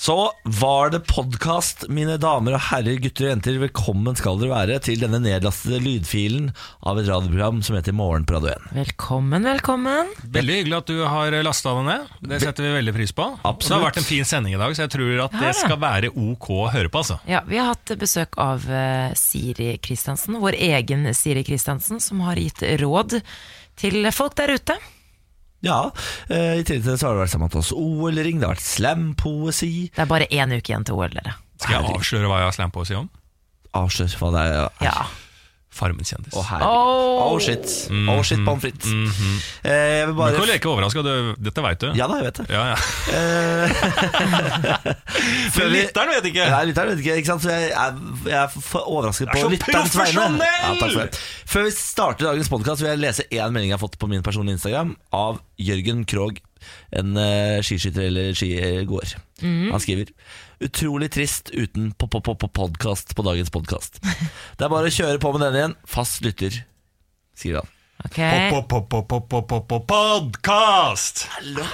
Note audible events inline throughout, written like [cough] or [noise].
Så var det podkast, mine damer og herrer, gutter og jenter. Velkommen skal dere være til denne nedlastede lydfilen av et radioprogram som heter Morgen på Radio 1. Velkommen, velkommen. Veldig hyggelig at du har lasta den ned. Det setter vi veldig pris på. Absolutt. Det har vært en fin sending i dag, så jeg tror at det skal være ok å høre på. altså. Ja, Vi har hatt besøk av eh, Siri Kristiansen, vår egen Siri Kristiansen, som har gitt råd til folk der ute. Ja, eh, I tillegg til det så har det vært Samantas OL-ring, det har vært slampoesi. Det er bare én uke igjen til OL, dere. Skal jeg avsløre hva jeg har slampoesi om? Avslør hva det er. Ja. Farmen kjendis. Å, herregud. Oh. Oh, shit. Oh, shit, pommes frites. eh, jeg vil Du kan jo leke overraska, dette veit du. Ja da, jeg vet det. Ja, ja. For [laughs] Men lytteren vet ikke! Nei, lytteren vet ikke, ikke sant? Så jeg er, jeg er for overrasket er på så lytterens vegne. profesjonell! Ja, takk for det. Før vi starter dagens podkast, vil jeg lese én melding jeg har fått på min personlige Instagram av Jørgen Krogh, en uh, skiskytter eller skigåer. Han skriver Utrolig trist uten podkast på dagens podkast. Det er bare å kjøre på med denne igjen. Fast lytter, skriver han. Ok. Podkast!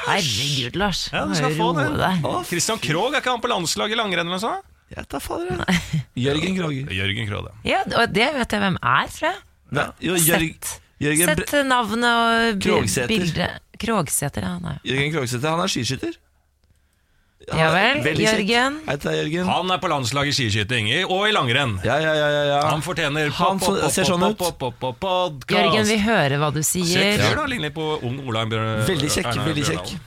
Herregud, Lars. Ja, du skal få roe Christian Krogh, er ikke han på landslaget i langrenn eller noe sånt? Jeg tar fader, jeg. [laughs] Jørgen Krogh. Jørgen Krogh. Ja, og det vet jeg hvem er, tror jeg. Ja, jo, Jørg, Jørgen, sett navnet og bildet. Krogsæter, ja. Jørgen Krogsæter, han er skiskytter. Ja vel, Veldig kjekk. Jørgen. Hei til deg, Jørgen. Han er på landslaget i skiskyting i- og i langrenn. Ja, ja, ja, ja, ja. Han fortjener Han så- ser sånn ut. Podkast. Jørgen, vi hører hva du Kjekk sier. fyr, da. Ligner litt på ung Ola Bjør- Veldig kjekk, Erna veldig kjekk.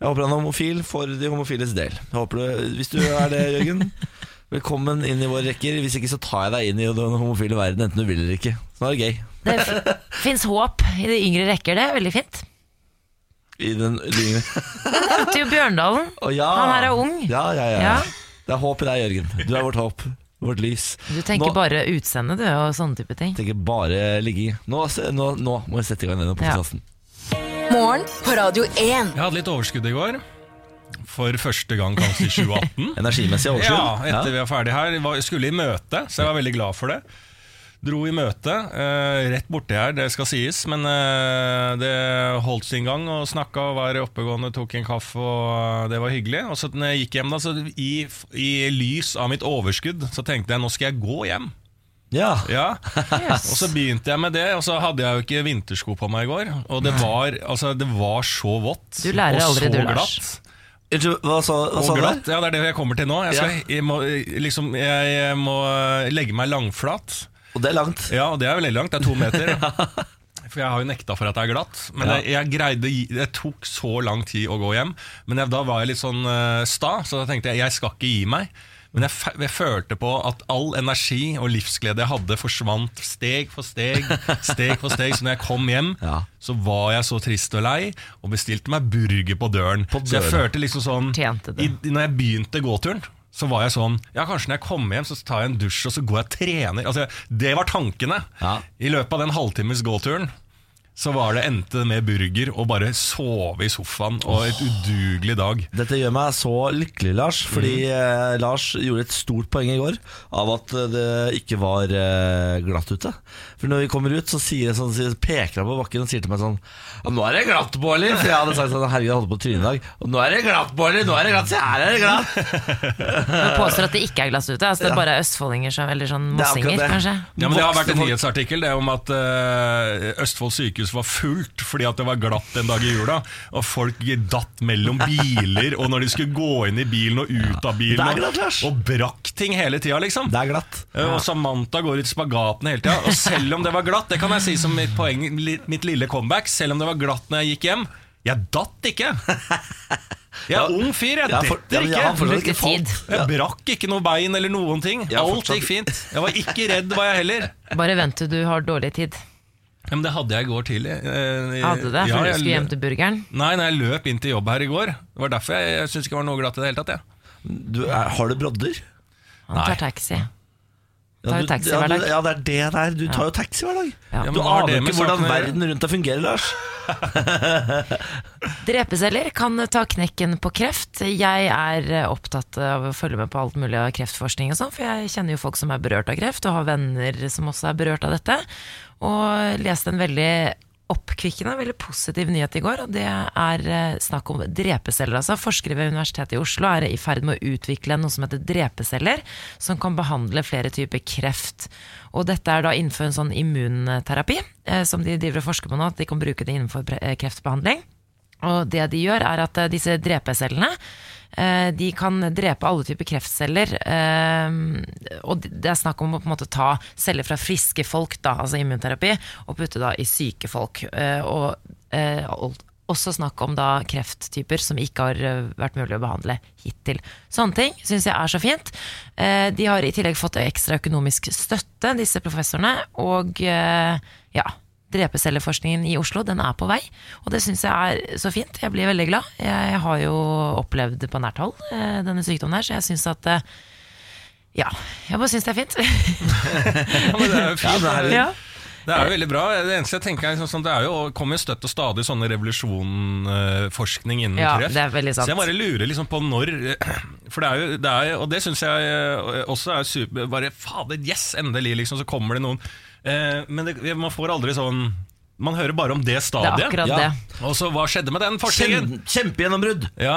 Jeg håper han er homofil for de homofiles del. Jeg håper du, Hvis du er det, Jørgen, [laughs] velkommen inn i våre rekker. Hvis ikke så tar jeg deg inn i den homofile verden, enten du vil eller ikke. Så nå er det gøy. Det fins håp i de yngre rekker, det er veldig fint. I den yngre Nevnte jo Bjørndalen. Å ja. Han her er ung. Ja, ja, ja, Ja. Det er håp i deg, Jørgen. Du er vårt håp. Vårt lys. Du tenker Nå- bare utseende, du, og sånne type ting. tenker bare ligging. Nå, nå, nå må vi sette i gang denne podkasten. Morgen på Radio 1. Jeg hadde litt overskudd i går. For første gang kanskje i 2018. Energimessig overskudd. Ja, etter vi var ferdig her. Jeg var- skulle i møte, så jeg var veldig glad for det. Dro i møte, eh, rett borti her, det skal sies, men eh, det holdt sin gang. Og snakka og var oppegående, tok en kaffe, og det var hyggelig. Og så når jeg gikk hjem, da, så i, i lys av mitt overskudd, så tenkte jeg nå skal jeg gå hjem. Ja. Ja, [laughs] Og så begynte jeg med det, og så hadde jeg jo ikke vintersko på meg i går. Og det var, altså, det var så vått Du lærer og aldri, så du, Lars. glatt. Hva sa, hva sa glatt, ja det er det jeg kommer til nå. Jeg, skal, Ja. jeg, må, liksom, jeg må legge meg langflat. Og det er langt. Ja, og det er veldig langt. Det er to meter. [laughs] For jeg har jo nekta for at det er glatt. Men Ja. jeg, jeg greide Det tok så lang tid å gå hjem. Men jeg, da var jeg litt sånn uh, sta, så da tenkte jeg jeg skal ikke gi meg. Men jeg, jeg følte på at all energi og livsglede jeg hadde, forsvant steg for steg. [laughs] Steg for steg Så når jeg kom hjem, Ja. så var jeg så trist og lei, og bestilte meg burger på døren. På Så jeg følte liksom sånn i, Når jeg begynte gåturen så var jeg sånn Ja, kanskje når jeg kommer hjem, så tar jeg en dusj og så går jeg og trener. Altså, det var tankene. Ja. I løpet av den halvtimes gåturen så var det endte med burger og bare sove i sofaen og et udugelig dag. Dette gjør meg så lykkelig, Lars, fordi eh, Lars gjorde et stort poeng i går av at eh, det ikke var eh, glatt ute. For når vi kommer ut, så sier jeg sånn, sier, peker han på bakken og sier til meg sånn «Ja, 'Nå er det glatt, Bårli!' For jeg hadde sagt sånn 'Herregud, jeg holdt på å tryne i dag'. Og 'Nå er det glatt, Bårli! Nå er det glatt! Se her er det glatt!' [laughs] Men påstår at det ikke er glass ute. Altså det er bare østfoldinger som, eller sånn Det er akkurat mossinger, det. kanskje. Ja, men Det har vært en nyhetsartikkel det om at eh, Østfold sykehus var fullt fordi at det var glatt en dag i jula. Og folk datt mellom biler, og når de skulle gå inn i bilen og ut av bilen. Glatt, og, og brakk ting hele tida, liksom. Det er glatt. Ja. Og Samantha går ut spagatene spagaten hele tida. Og selv om det var glatt, det kan jeg si som mitt poeng, mitt lille comeback, selv om det var glatt når jeg gikk hjem, jeg datt ikke. Jeg er ung fyr, jeg detter ja, jeg ikke. Jeg brakk ikke noe bein eller noen ting. Jeg Alt gikk fint. Jeg var ikke redd, var jeg heller. Bare vent til du har dårlig tid. Ja, men det hadde jeg i går tidlig. Eh, Hadde det? ja, For du jeg skulle hjem til burgeren? Nei, nei, jeg løp inn til jobb her i går. Det var derfor jeg, jeg syns ikke det var noe glatt i det hele tatt. Jeg. Du, er, har du brodder? Han tar taxi. Ja, du- taxi ja, du- Ja, det er det der. Du tar jo taxi hver dag. Ja. Ja, Du aner det jo med ikke hvordan saken verden rundt deg fungerer, Lars. [laughs] Drepeceller kan ta knekken på kreft. Jeg er opptatt av å følge med på alt mulig av kreftforskning og sånn, for jeg kjenner jo folk som er berørt av kreft, og har venner som også er berørt av dette. Og leste en veldig oppkvikkende, veldig positiv nyhet i går. Og det er eh, snakk om drepeceller. Altså, forskere ved Universitetet i Oslo er i ferd med å utvikle noe som heter drepeceller, som kan behandle flere typer kreft. Og dette er da innenfor en sånn immunterapi, eh, som de driver og forsker på nå, at de kan bruke det innenfor eh, kreftbehandling. Og det de gjør, er at disse drepecellene de kan drepe alle typer kreftceller. eh, Og det er snakk om å på en måte ta celler fra friske folk, da, altså immunterapi, og putte da i syke folk. Eh, Og eh, også snakk om da krefttyper som ikke har eh, vært mulig å behandle hittil. Sånne ting syns jeg er så fint. Eh, De har i tillegg fått ekstra økonomisk støtte, disse professorene. Og eh, ja, drepecelleforskningen i Oslo den er på vei, og det syns jeg er så fint. Jeg blir veldig glad. Jeg har jo opplevd på nært hold eh, denne sykdommen her, så jeg syns at eh, Ja, jeg bare syns det er fint. [laughs] Ja, men det er jo fint. det er- ja. Det er jo veldig bra. Det eneste jeg tenker er liksom sånn, Det er jo, kommer jo støtt og stadig sånne revolusjonforskning innen Ja, kreft. det er veldig sant. Så jeg bare lurer liksom på når [clears throat] For det er jo, det er, Og det syns jeg også er super Bare fader, yes, endelig, liksom, så kommer det noen. Eh, men det, man får aldri sånn Man hører bare om det stadiet. Det er akkurat Ja. det. Og så hva skjedde med den forskningen? Kjem, kjempegjennombrudd! Ja,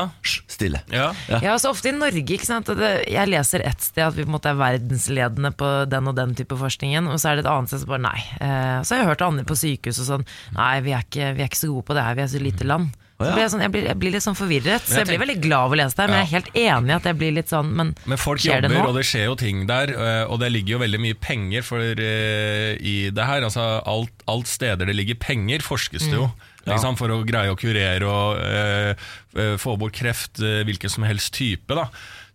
Stille. ja. Ja, så ofte i Norge, ikke sant det, Jeg leser et sted at vi på en måte er verdensledende på den og den type forskningen, og så er det et annet sted som bare nei. Eh, så har jeg hørt andre på sykehus og sånn Nei, vi er, ikke, vi er ikke så gode på det her, vi er så lite land. Å, ja. Jeg, sånn, jeg, blir, jeg blir litt sånn forvirret, så jeg jeg blir veldig glad av å lese det. Men jeg er helt enig at jeg blir litt sånn Men, Men folk skjer det jobber, nå? og det skjer jo ting der, øh, og det ligger jo veldig mye penger for, uh, i det her. Altså, alt, alt steder det ligger penger, forskes det jo. Mm. Ja. Liksom, For å greie å kurere og øh, få bort kreft, uh, hvilken som helst type. da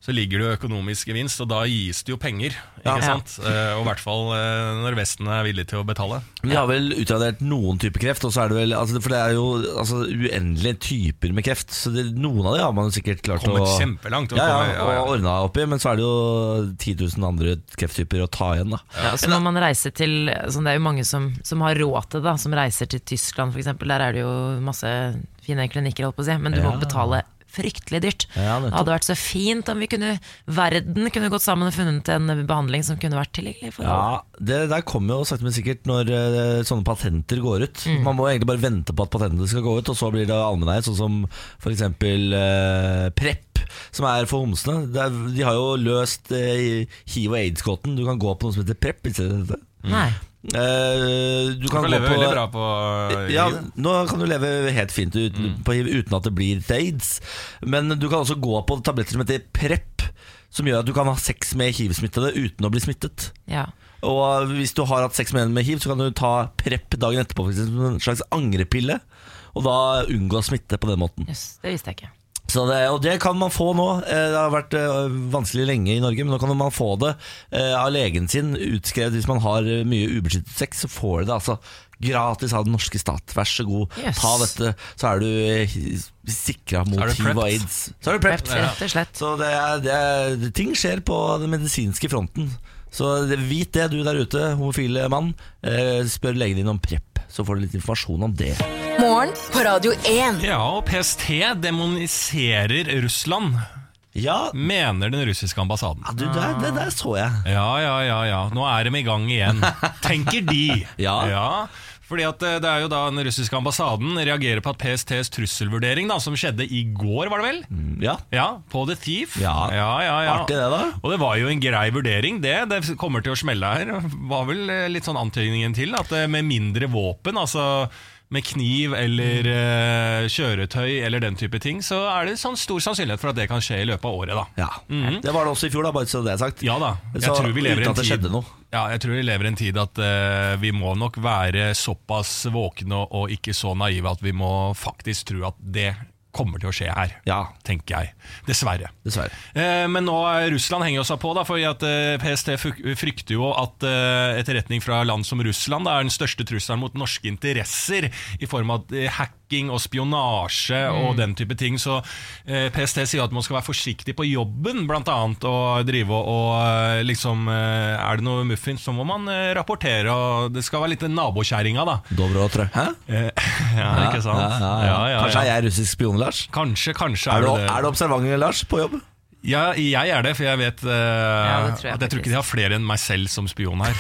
så ligger det jo økonomisk gevinst, og da gis det jo penger. Ja. Sant? Eh, og i hvert fall eh, når Vesten er villig til å betale. Vi har vel utradert noen typer kreft, og så er det vel altså, For det er jo altså, uendelige typer med kreft. Så det, noen av de har man jo sikkert klart Kommet å kjempelangt. og ja, ja, ja, ja. og ordna opp i, men så er det jo 10 000 andre krefttyper å ta igjen. da ja, så når man reiser til sånn, Det er jo mange som, som har råd til det, som reiser til Tyskland f.eks. Der er det jo masse fine klinikker, holdt på å si, men du må Ja. betale fryktelig dyrt. Ja, det hadde vært så fint om vi kunne verden kunne gått sammen og funnet en behandling som kunne vært tilgjengelig for. Ja, Det der kommer jo sakte, men sikkert når eh, sånne patenter går ut. Mm. Man må egentlig bare vente på at patentene skal gå ut, og så blir det allmenneie, sånn som f.eks. Uh, Prepp, som er for homsene. De har jo løst eh, hiv- og aids-gåten. Du kan gå på noe som heter Prepp. Du? Nei. Uh, du Du kan, kan gå leve på veldig bra på ja, hiv. nå kan du leve helt fint uten, på hiv uten at det blir aids. Men du kan også gå på tabletter som heter PREP, som gjør at du kan ha sex med hiv-smittede uten å bli smittet. Ja. Og hvis du har hatt sex med en med hiv, så kan du ta PREP dagen etterpå som en slags angrepille. Og da unngå smitte på den måten. Yes, det visste jeg ikke. Så det, og det kan man få nå. Eh, Det har vært eh, vanskelig lenge i Norge, men nå kan man få det eh, av legen sin utskrevet hvis man har mye ubeskyttet sex. Så får du det altså gratis av den norske stat. Vær så god, Yes. ta dette, så er du sikra mot Så du hiv og aids. Så er du prepped. Rett, og slett. Så det er, det er, ting skjer på den medisinske fronten. Så det, vit det, du der ute, homofile mann. Eh, spør legen din om prep, så får du litt informasjon om det. Morgen på Radio 1. Ja, og PST demoniserer Russland, Ja, mener den russiske ambassaden. ja du, det, det der så jeg. Ja, ja, ja, ja. Nå er de i gang igjen. [laughs] Tenker de. Ja. ja. Fordi at eh, det er jo da Den russiske ambassaden reagerer på at PSTs trusselvurdering, da som skjedde i går, var det vel? Ja, Ja, på The Thief. Ja. ja, ja, ja. Artig det, da. Og det var jo en grei vurdering, det. Det kommer til å smelle her. Var vel eh, litt sånn antydningen til at eh, med mindre våpen, altså med kniv eller uh, kjøretøy eller den type ting, så er det sånn stor sannsynlighet for at det kan skje i løpet av året, da. Ja, Det var det også i fjor, da, bare så det er sagt. Ja da. Jeg Så, tror vi lever i en tid. Ja, jeg tror vi lever i en tid at uh, vi må nok være såpass våkne og, og ikke så naive at vi må faktisk tro at det kommer til å skje her. Ja, Tenker jeg. Dessverre. dessverre. Eh, Men nå er Russland henger seg på, da, for at eh, PST frykter jo at eh, etterretning fra land som Russland da, er den største trusselen mot norske interesser, i form av eh, hacking og spionasje og den type ting. Så eh, PST sier at man skal være forsiktig på jobben, annet, og drive og, og eh, liksom eh, Er det noe muffins, så må man eh, rapportere, og det skal være litt nabokjerringa, da. Dobrotre. Hæ? [laughs] Ja, ikke sant? Ja, ja, ja. Kanskje er jeg russisk spion, Lars? Kanskje, kanskje Er er du, det det. er du observant, Lars, på jobb? Ja, jeg er det, for jeg vet det tror jeg at jeg tror ikke de har flere enn meg selv som spion her.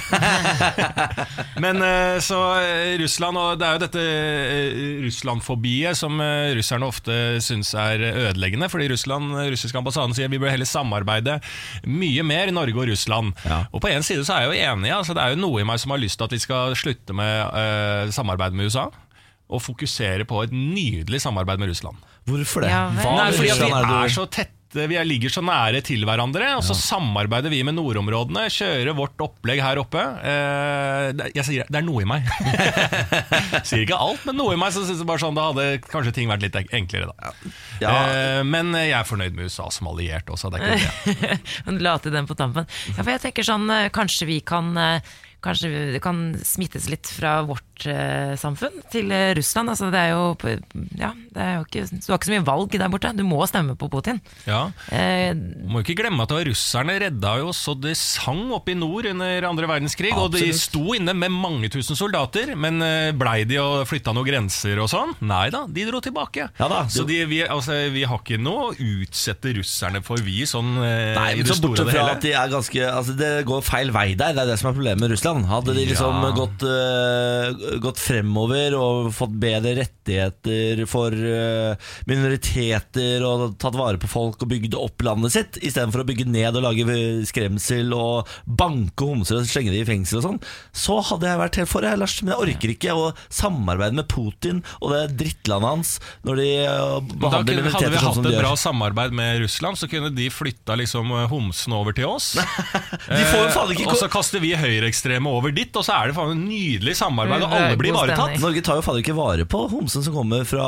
[laughs] Men uh, så eh, Russland, og det er jo dette eh, Russlandfobiet som russerne ofte syns er ødeleggende. Fordi Russland, russiske ambassaden sier vi bør heller samarbeide mye mer, Norge og Russland. Ja. Og på en side så er jeg jo enig, altså, det er jo noe i meg som har lyst til at vi skal slutte med samarbeid med USA. Og fokusere på et nydelig samarbeid med Russland. Hvorfor det? Ja. Hva Nei, fordi at vi er er så tette Vi er- ligger så nære til hverandre, og så samarbeider vi med nordområdene. Kjører vårt opplegg her oppe. Eh, jeg sier det er noe i meg. [laughs] sier ikke alt, men noe i meg. Så synes jeg bare sånn Da hadde kanskje ting vært litt enklere, da. Ja. Eh, men jeg er fornøyd med USA som alliert også. Det er ikke det. [laughs] Men la til den på tampen. Ja, for jeg tenker sånn, eh, kanskje vi kan eh, Kanskje det kan smittes litt fra vårt eh, samfunn til eh, Russland. Altså, det er jo Ja, det er jo ikke Du har ikke så mye valg der borte. Du må stemme på Putin. Ja. Eh, Må ikke glemme at det var russerne redda jo så det sang oppe i nord under andre verdenskrig. Og de sto inne med mange tusen soldater, men eh, blei de og flytta noen grenser og sånn? Nei da, de dro tilbake. Ja da, så de, vi, altså, vi har ikke noe å utsette russerne for, vi, sånn eh, Nei, i det så store og det hele. at de er ganske Altså Det går feil vei der, det er det som er problemet med Russland. Hadde de liksom Ja. gått, eh, gått fremover og fått bedre rettigheter for eh, minoriteter og tatt vare på folk og bygd opp landet sitt, istedenfor å bygge ned og lage skremsel og banke homser og slenge dem i fengsel og sånn, så hadde jeg vært helt for det, Lars. Men jeg orker ikke å samarbeide med Putin og det drittlandet hans når de behandler minoriteter Men Da de gjør. hadde vi sånn hatt et bra samarbeid med Russland, så kunne de flytta liksom eh, homsene over til oss. [laughs] De får jo faen ikke Eh, og så kaster vi høyreekstreme over dit, og så er det faen nydelig samarbeid, og alle blir ivaretatt. Norge tar jo fader ikke vare på homsen som kommer fra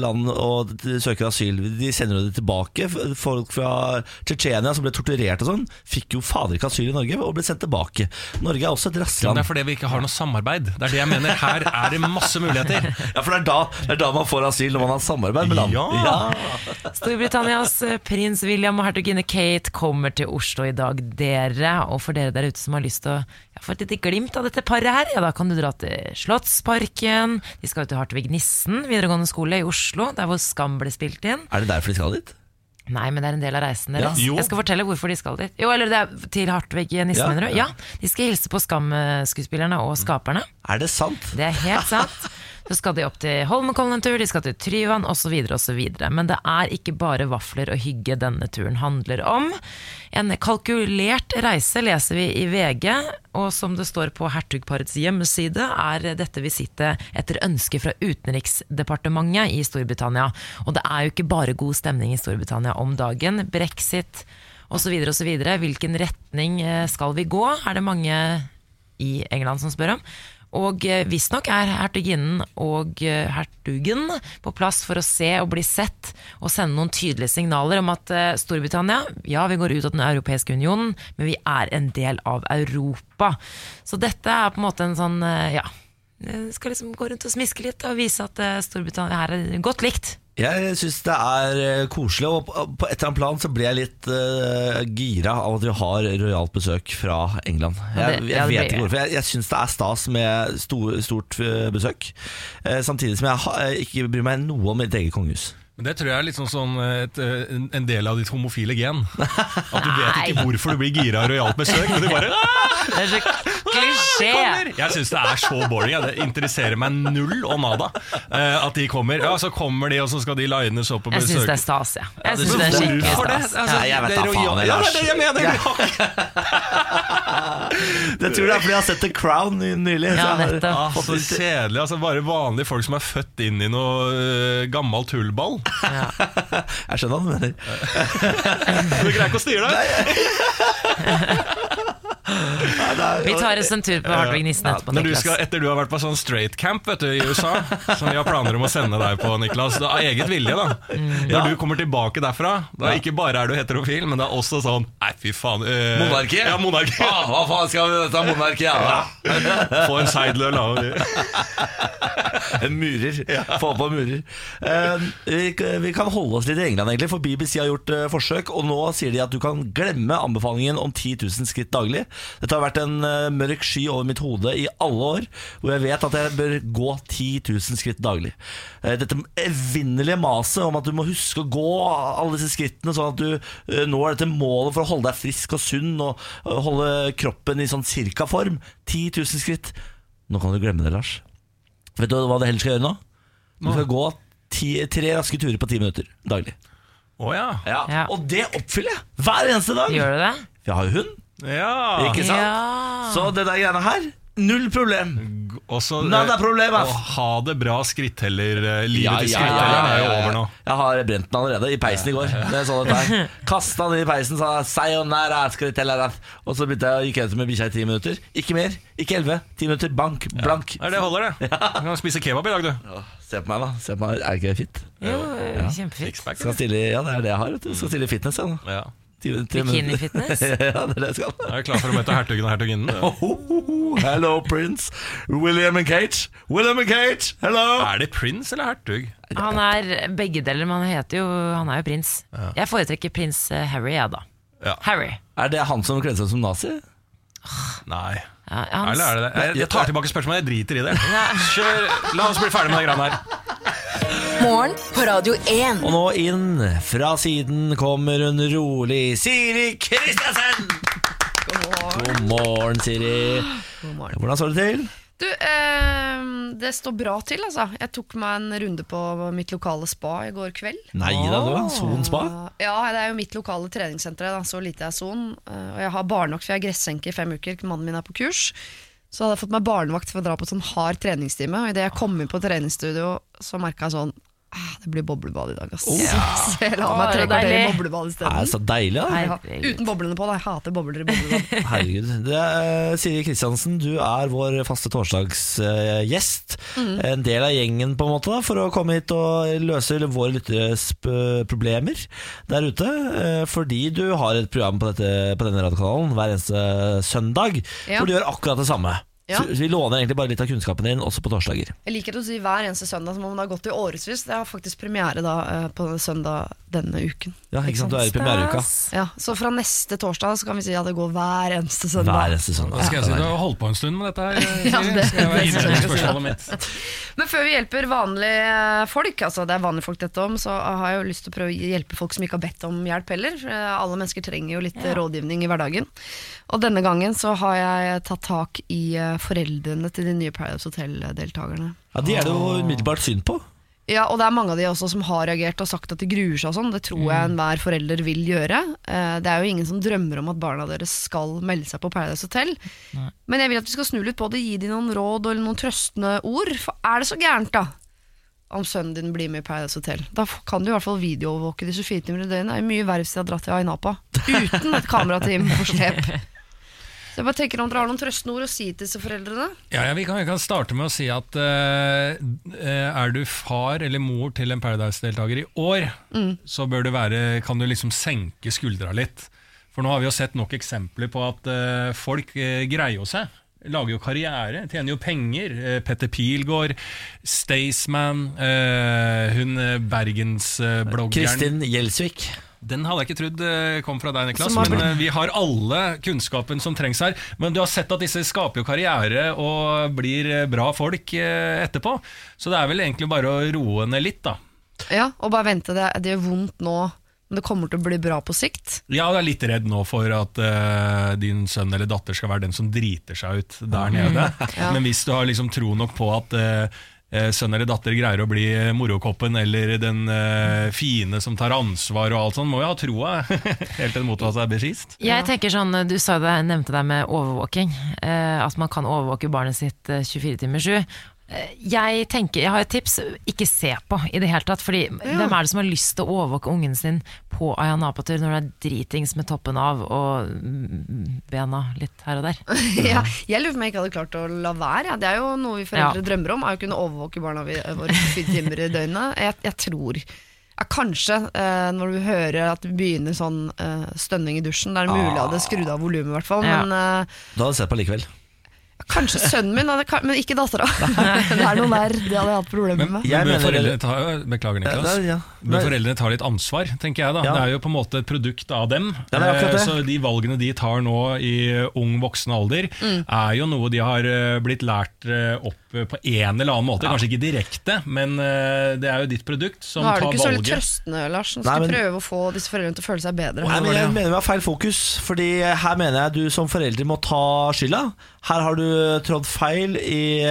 land og søker asyl. De sender jo det tilbake. Folk fra Tsjetsjenia som ble torturert og sånn, fikk jo fader ikke asyl i Norge og ble sendt tilbake. Norge er også et Ja, rassland. det er fordi vi ikke har noe samarbeid. Det er det jeg mener. Her er det masse muligheter. [laughs] Ja, for det er, da, det er da man får asyl, når man har samarbeid med land. Ja. Storbritannias eh, prins William og hertuginne Kate kommer til Oslo i dag, dere. Og for dere der ute som har lyst til å ja, få et lite glimt av dette paret her, ja da kan du dra til Slottsparken. De skal til Hartvig Nissen videregående skole i Oslo, der hvor Skam ble spilt inn. Er det derfor de skal dit? Nei, men det er en del av reisen deres. Ja. Jeg skal fortelle hvorfor de skal dit. Jo, eller det er til Hartvig Nissen, Ja. du? Ja. Ja, de skal hilse på Skam-skuespillerne og skaperne. Er det sant? Det er helt sant. [laughs] Så skal de opp til Holmenkollen en tur, de skal til Tryvann osv. osv. Men det er ikke bare vafler og hygge denne turen handler om. En kalkulert reise leser vi i VG, og som det står på hertugparets hjemmeside, er dette visittet etter ønske fra Utenriksdepartementet i Storbritannia. Og det er jo ikke bare god stemning i Storbritannia om dagen. Brexit osv. osv. Hvilken retning eh, skal vi gå, er det mange i England som spør om. Og eh, visstnok er hertuginnen og eh, hertugen på plass for å se og bli sett og sende noen tydelige signaler om at eh, Storbritannia, ja vi går ut av den europeiske unionen, men vi er en del av Europa. Så dette er på en måte en sånn, ja Skal liksom gå rundt og smiske litt og vise at Storbritannia her er godt likt. Jeg syns det er eh, koselig, og på et eller annet plan så blir jeg litt uh, gira av at vi har rojalt besøk fra England. Jeg, jeg vet ikke hvorfor. Jeg, jeg syns det er stas med stor, stort eh, besøk. Samtidig som jeg ikke bryr meg noe om mitt eget kongehus. Men Det tror jeg er litt sånn, sånn et, eh, en- del av ditt homofile gen. At du vet ikke hvorfor du blir gira av rojalt besøk, men du bare «Ah, Det er så klisjé! Jeg syns det er så boring. Det interesserer meg null og nada eh, at de kommer. Ja, Så kommer de, og så skal de lines opp og besøke Jeg syns det er stas, ja. Jeg synes det er skikkelig Hvorfor det? stas. Altså, Ja, jeg vet er da faen, Lars. Ja, det er det jeg mener! [laughs] [laughs] Jeg tror det er fordi jeg har sett The Crown ny- nylig. Ja, nettopp. Ah, så kjedelig. altså Bare vanlige folk som er født inn i noe uh, gammel tullball. [laughs] Jeg skjønner hva du mener. [laughs] Du greier ikke å styre deg! [laughs] Vi tar oss en tur på Hartvig Nissen etterpå, Når du skal, etter du har vært på sånn straight camp vet du, i USA, som vi har planer om å sende deg på, Niklas, da, av eget vilje, da. Når du kommer tilbake derfra, da ikke bare er du heterofil, men det er også sånn Nei, fy faen. Øh, monarki? Ja, monarki. Ah, hva faen skal vi med dette monarkiet? Ja. Få en seidel og la [laughs] En murer. Få på murer. Eh, vi, vi kan holde oss litt i England, egentlig, for BBC har gjort eh, forsøk. Og nå sier de at du kan glemme anbefalingen om 10 000 skritt daglig. Dette har vært en eh, mørk sky over mitt hode i alle år, hvor jeg vet at jeg bør gå 10 000 skritt daglig. Eh, dette evinnelige maset om at du må huske å gå alle disse skrittene, sånn at du eh, når dette målet for å holde deg frisk og sunn og holde kroppen i sånn cirka form. 10 000 skritt. Nå kan du glemme det, Lars. Vet du hva du heller skal gjøre nå? Du skal gå ti, tre raske turer på ti minutter daglig. Å ja. Ja. Og det oppfyller jeg hver eneste dag! Gjør du det? Jeg har jo hund, ja. ikke sant? Ja. Så det der greiene her, null problem. Og så Nada problem Å ha det bra skritteller. eh, Livet Ja, til ja, ja, skrittelleren ja, er jo ja, ja. over nå. Jeg har brent den allerede, i peisen i går. Det er sånn. Kasta den i peisen, sa sayonara, skritellera. Og så begynte jeg å gikk jeg ut med bikkja i ti minutter. Ikke mer, ikke elleve. Ti minutter, bank, blank. Nei, det holder, det. [laughs] Du kan spise kebab i dag, du. Se på meg, da. Se på meg. Er ikke det fint? Jo, kjempefint. Skal stille, ja, det er det jeg har. Vet du. Skal stille i fitness. Jeg, nå. Ja. Bikini-fitness? [laughs] ja, det er det jeg skal. Jeg er klar for å møte hertugen og hertuginnen. Oh, oh, oh, hello, Prince. William and Kate. William and Kate, hello. Er det prins eller hertug? Han er begge deler, men han heter jo Han er jo prins. Jeg foretrekker prins eh, Harry, jeg, da. Ja. Harry. Er det han som kledde seg som nazi? Nei. Ja, han- Eller er det det? Jeg, jeg tar tilbake spørsmålet. Jeg driter i det. Kjør. La oss bli ferdig med det greiene her. Morgen på Radio 1. Og nå inn fra siden kommer hun rolig Siri Kristiansen! God morgen, Siri. God morgen. Hvordan står det til? Du, eh, det står bra til, altså. Jeg tok meg en runde på mitt lokale spa i går kveld. Nei da, du Son spa. Ja, det er jo mitt lokale treningssenter. Da. Så lite er Son. Eh, Og jeg har barnevakt, for jeg er gressenke i fem uker. Mannen min er på kurs. Så hadde jeg fått meg barnevakt for å dra på sånn hard treningstime. Og idet jeg kom inn på treningsstudio, så merka jeg sånn Det blir boblebad i dag, ass. Så [laughs] jeg la meg tre er kvarter i boblebad isteden. så deilig, da. Ja, uten boblene på, da. Jeg hater bobler i boblebad. [laughs] Herregud. Det er, Siri Kristiansen, du er vår faste torsdagsgjest. En del av gjengen, på en måte, da, for å komme hit og løse våre lytteres problemer der ute. Eh, Fordi du har et program på, dette, på denne radiokanalen hver eneste søndag, Ja. hvor du gjør akkurat det samme. Ja. Så vi låner egentlig bare litt av kunnskapen din også på torsdager. Jeg liker å si hver eneste søndag som om det har gått i årevis. Det har faktisk premiere da eh, på søndag denne uken. Ja, ikke sant? Du er i premiereuka. Ja, Så fra neste torsdag så kan vi si at det går hver eneste søndag. Hver eneste søndag. Da skal jeg si Du har holdt på en stund med dette her. [laughs] Ja, Siri. det- Skal jeg det spørsmålet mitt. [laughs] Men før vi hjelper vanlige folk, altså det er vanlige folk dette om, så har jeg jo lyst til å prøve å hjelpe folk som ikke har bedt om hjelp heller. For eh, alle mennesker trenger jo litt ja. rådgivning i hverdagen. Og denne gangen så har jeg tatt tak i eh, foreldrene til de nye Paradise Hotel-deltakerne. Ja, De er det jo umiddelbart synd på. Ja, og det er mange av de også som har reagert og sagt at de gruer seg og sånn. Det tror jeg enhver forelder vil gjøre. Eh, Det er jo ingen som drømmer om at barna deres skal melde seg på Paradise Hotel. Men jeg vil at vi skal snu litt på det, gi dem noen råd eller noen trøstende ord. For er det så gærent, da? Om sønnen din blir med i Paradise Hotel. Da kan du i hvert fall videoovervåke de 24 timer i døgnet. Det er jo mye verre hvis de har dratt til Ainapa uten et kamerateam på slep. [laughs] Jeg bare tenker om dere har noen trøstende ord å si til disse foreldrene. Ja, ja, vi, kan, vi kan starte med å si at eh, er du far eller mor til en Paradise-deltaker i år, så bør du være, kan du liksom senke skuldra litt. For nå har vi jo sett nok eksempler på at uh, folk uh, greier jo seg. Lager jo karriere, tjener jo penger. Petter Pilgaard, Staysman, eh, hun bergensbloggeren Kristin Gjelsvik. Den hadde jeg ikke trodd eh, kom fra deg, Niklas. Men eh, vi har alle kunnskapen som trengs her. Men du har sett at disse skaper jo karriere og blir eh, bra folk etterpå. Så det er vel egentlig bare å roe ned litt, da. Ja, Og bare vente. Det, det gjør vondt nå, men det kommer til å bli bra på sikt. Ja, du er litt redd nå for at uh, din sønn eller datter skal være den som driter seg ut der nede. [laughs] Ja. Men hvis du har liksom tro nok på at eh, sønn eller datter greier å bli morokoppen eller den uh, fine som tar ansvar og alt sånt, må jo ha troa [laughs] helt til det motsatte er beskist. Jeg tenker sånn, Du sa det, nevnte det med overvåking. Uh, at man kan overvåke barnet sitt eh, 24 timer 7. Eh, Jeg tenker, jeg har et tips. Ikke se på i det hele tatt. Fordi Hvem er det som har lyst til å overvåke ungen sin på Ayanapatur når det er dritings med toppen av og bena litt her og der? [laughs] Ja, jeg lurer på om jeg ikke hadde klart å la være. ja. Det er jo noe vi foreldre Ja. drømmer om, er å kunne overvåke barna våre 24 timer i døgnet. Jeg, jeg tror ja, Kanskje eh, når du hører at det begynner sånn eh, stønning i dusjen. Det er mulig jeg hadde skrudd av volumet, i hvert fall. Ja. Men eh, Du hadde sett på likevel. Kanskje sønnen min, men ikke dattera. [laughs] det er noe der det hadde jeg hatt problemer med. Jeg men foreldre mener- jo ta, beklager, Ja, Niklas. det er- ja. Bør foreldrene tar litt ansvar, tenker jeg da. Ja. Det er jo på en måte et produkt av dem. Ja, det er det. Eh, Så de valgene de tar nå i ung voksen alder, Mm. er jo noe de har eh, blitt lært eh, opp på en eller annen måte. Kanskje ikke direkte, men det er jo ditt produkt som tar valget. Nå er du ikke så litt trøstende, Lars. Nei, skal men- du prøve å få disse foreldrene til å føle seg bedre. Nei, men Jeg mener vi har feil fokus, Fordi her mener jeg du som forelder må ta skylda. Her har du trådt feil i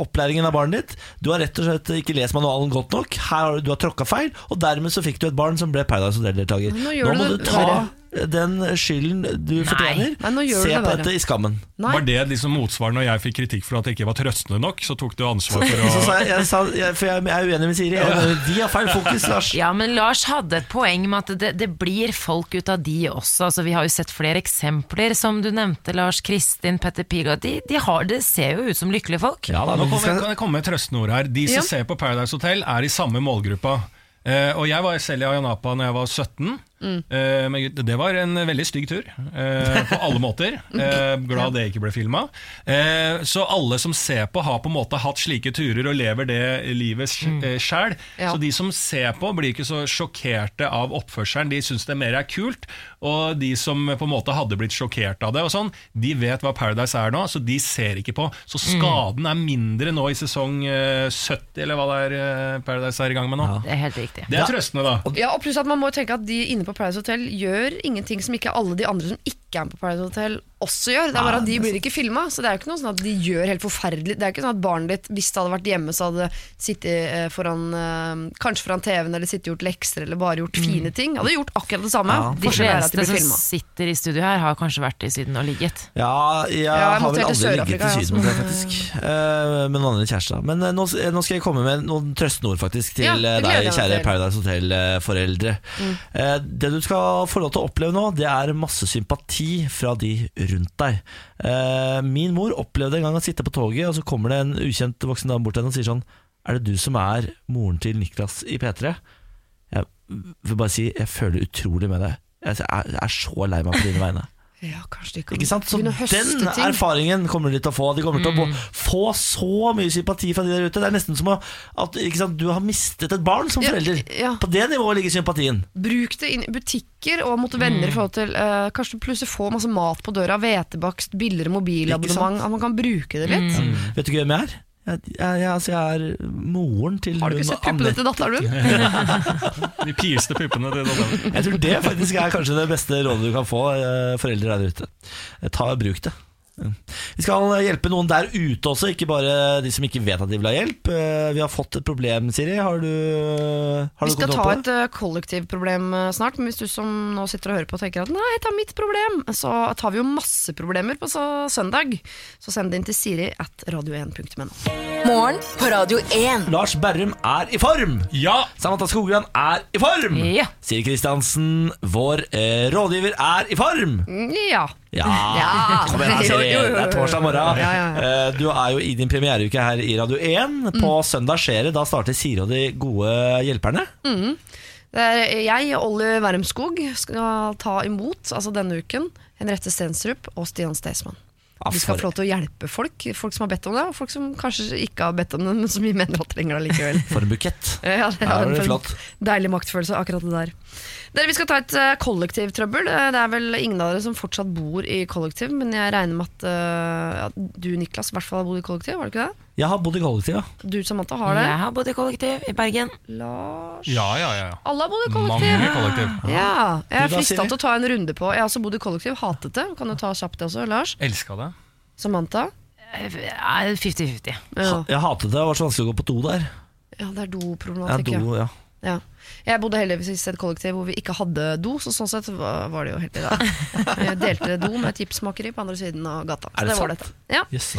opplæringen av barnet ditt. Du har rett og slett ikke lest manualen godt nok. Her har du, du har tråkka feil, og dermed så fikk du et barn som ble Paradise Hotel-deltaker. Nå Nå, må du ta. Den skylden du fortjener. Nei, nå gjør Se det på dette i skammen. Nei. Var det liksom motsvar når jeg fikk kritikk for at det ikke var trøstende nok? Så tok du ansvar for [laughs] Så å sa jeg, jeg, sa, jeg, for jeg er uenig med Siri. Jeg, de har feil fokus, Lars. Ja, men Lars hadde et poeng med at det, det blir folk ut av de også. Altså, vi har jo sett flere eksempler, som du nevnte, Lars Kristin, Petter Piga. De, de har, det ser jo ut som lykkelige folk. Ja, da, Nå kommer, skal- kan jeg komme med et trøstende ord her. De som Ja. ser på Paradise Hotel, er i samme målgruppa. Uh, og jeg var selv i Ayanapa når jeg var 17. Eh, men det var en veldig stygg tur, eh, på alle måter. [laughs] Eh, glad det ikke ble filma. Så alle som ser på, har på en måte hatt slike turer og lever det livet mm. sjæl. Ja. Så de som ser på, blir ikke så sjokkerte av oppførselen. De syns det mer er kult. Og de som på en måte hadde blitt sjokkert av det, og sånn, de vet hva Paradise er nå, så de ser ikke på. Så skaden er mindre nå i sesong eh, 70, eller hva det er Paradise er i gang med nå. Det er helt riktig. Det er trøstende, da. Ja, og pluss at Man må tenke at de inne på Paradise Hotel gjør ingenting som ikke alle de andre som ikke er på Paradise Hotel også gjør. Det er bare at De blir ikke filma, så det er jo ikke noe sånn at de gjør helt forferdelig Det er ikke sånn at barnet ditt, hvis det hadde vært hjemme, så hadde sittet eh, foran eh, Kanskje foran TV-en eller sittet gjort lekser eller bare gjort fine ting. Hadde gjort akkurat det samme. Ja, De fleste som filma. sitter i studio her, har kanskje vært i Syden og ligget. Ja, jeg, jeg har vel aldri ligget i ja, Syden med det, faktisk. Uh, med noen andre kjærester. Men uh, nå, nå skal jeg komme med noen trøstende ord, faktisk, til Ja, deg, kjære. Paradise Hotel-foreldre. Eh, det du skal få lov til å oppleve nå, det er masse sympati fra de rundt deg. Eh, min mor opplevde en gang å sitte på toget, og så kommer det en ukjent voksen dame bort til henne og sier sånn Er det du som er moren til Niklas i P3? Jeg vil bare si jeg føler utrolig med. Er, jeg er så lei meg på dine vegne. Ja, kanskje de kan Ikke sant? Så den erfaringen kommer de til å få. De kommer til å få- få så mye sympati fra de der ute. Det er nesten som at sant, du har mistet et barn som forelder. ja. På det nivået ligger sympatien. Bruk det inn i butikker og mot venner i forhold til uh, Kanskje du plutselig får masse mat på døra, hvetebakst, billigere mobilabonnement. At man kan bruke det litt. Vet du ikke hvem jeg er? Jeg, jeg, altså, jeg er moren til Har du ikke sett puppene til datteren din? [laughs] De pierste puppene til datteren. Jeg tror det faktisk er kanskje det beste rådet du kan få, eh, foreldre der ute. Ta Ta Bruk det. Vi skal hjelpe noen der ute også, ikke bare de som ikke vet at de vil ha hjelp. Eh, Vi har fått et problem, Siri. Har du, har Vi du skal kontroll ta på det? et eh, kollektivproblem eh, snart, men hvis du som nå sitter og hører på og tenker at nei, ta mitt problem, så tar vi jo masse problemer på så søndag. Så send det inn til siri at radio1.no. Morgen på Radio 1. Lars Berrum er i form! Ja! Samantha Skogran er i form! Ja. Siri Kristiansen, vår eh, rådgiver, er i form! Ja. Ja, Ja. Kom igjen, Det er torsdag morgen. Eh, Du er jo i din premiereuke her i Radio 1. På Mm. søndag skjer det. Da starter Siri og de gode hjelperne. Det er jeg, Olli Wermskog, skal ta imot altså denne uken Henriette Stensrup og Stian Staysman. Vi skal for- få lov til å hjelpe folk, folk som har bedt om det, og folk som kanskje ikke har bedt om det, men som vi mener at trenger det likevel. For en bukett. Ja, det Ja, er det blir en flott. Deilig maktfølelse, akkurat det der. Dere, Vi skal ta et uh, kollektivtrøbbel. Eh, Det er vel ingen av dere som fortsatt bor i kollektiv, men jeg regner med at uh, ja, du, Niklas, i hvert fall har bodd i kollektiv. Var det ikke det? Jeg har bodd i kollektiv, ja. Du, Samantha, har det. Jeg har bodd i kollektiv i Bergen. Lars Ja, ja, ja. Alle har bodd i kollektiv. Mange kollektiv. Ja, jeg er Du da, frista Siri? til å ta en runde på. Jeg har også bodd i kollektiv, hatet det. Kan du ta kjapt det også, Lars? Elska det. Samantha? Eh, 50-50. Ja, Jeg hatet det. Det var så vanskelig å gå på do der. ja det er Ja, doproblematikk. do, ja. Ja. Jeg bodde heldigvis i et kollektiv hvor vi ikke hadde do, så sånn sett var det jo helt bra. [laughs] Jeg delte do med et gipsmakeri på andre siden av gata. Er det var sant? dette. Ja. Yes.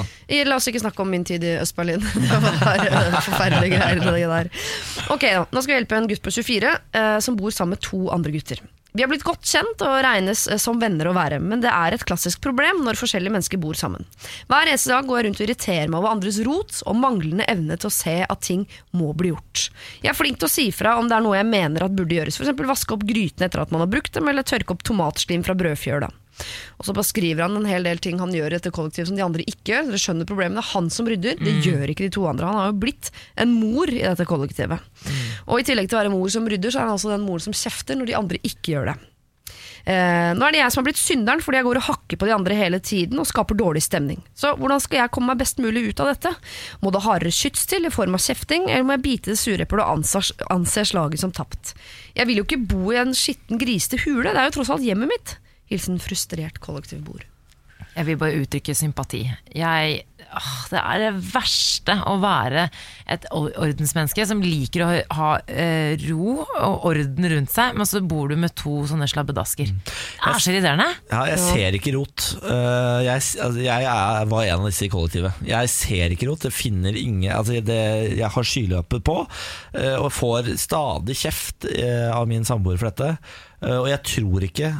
La oss ikke snakke om min tid i Øst-Berlin. [laughs] Det var forferdelige greier. Det der. Ok, da. Nå skal vi hjelpe en gutt på 24 eh, som bor sammen med to andre gutter. Vi har blitt godt kjent og regnes eh, som venner å være, men det er et klassisk problem når forskjellige mennesker bor sammen. Hver eneste dag går jeg rundt og irriterer meg over andres rot og manglende evne til å se at ting må bli gjort. Jeg er flink til å si fra om det er noe jeg mener at burde gjøres, f.eks. vaske opp grytene etter at man har brukt dem, eller tørke opp tomatslim fra brødfjøla. Og så bare skriver han en hel del ting han gjør i dette kollektivet som de andre ikke gjør. Dere skjønner problemet. Det er han som rydder, det gjør ikke de to andre. Han har jo blitt en mor i dette kollektivet. Og i tillegg til å være mor som rydder, så er han altså den moren som kjefter når de andre ikke gjør det. Eh, nå er det jeg som har blitt synderen fordi jeg går og hakker på de andre hele tiden og skaper dårlig stemning. Så hvordan skal jeg komme meg best mulig ut av dette? Må det hardere skyts til i form av kjefting, eller må jeg bite det sure eplet og anser, anse slaget som tapt? Jeg vil jo ikke bo i en skitten, grisete hule, det er jo tross alt hjemmet mitt. Hilsen frustrert kollektivbord. Jeg vil bare uttrykke sympati. Jeg, åh, det er det verste å være et ordensmenneske som liker å ha eh, ro og orden rundt seg, men så bor du med to sånne slabbedasker. Det er så irriterende. Ja, jeg ser ikke rot. Uh, jeg altså, jeg er, var en av disse i kollektivet. Jeg ser ikke rot. Jeg finner ingen altså, det, Jeg har skyløpet på uh, og får stadig kjeft uh, av min samboer for dette. Uh, og jeg tror ikke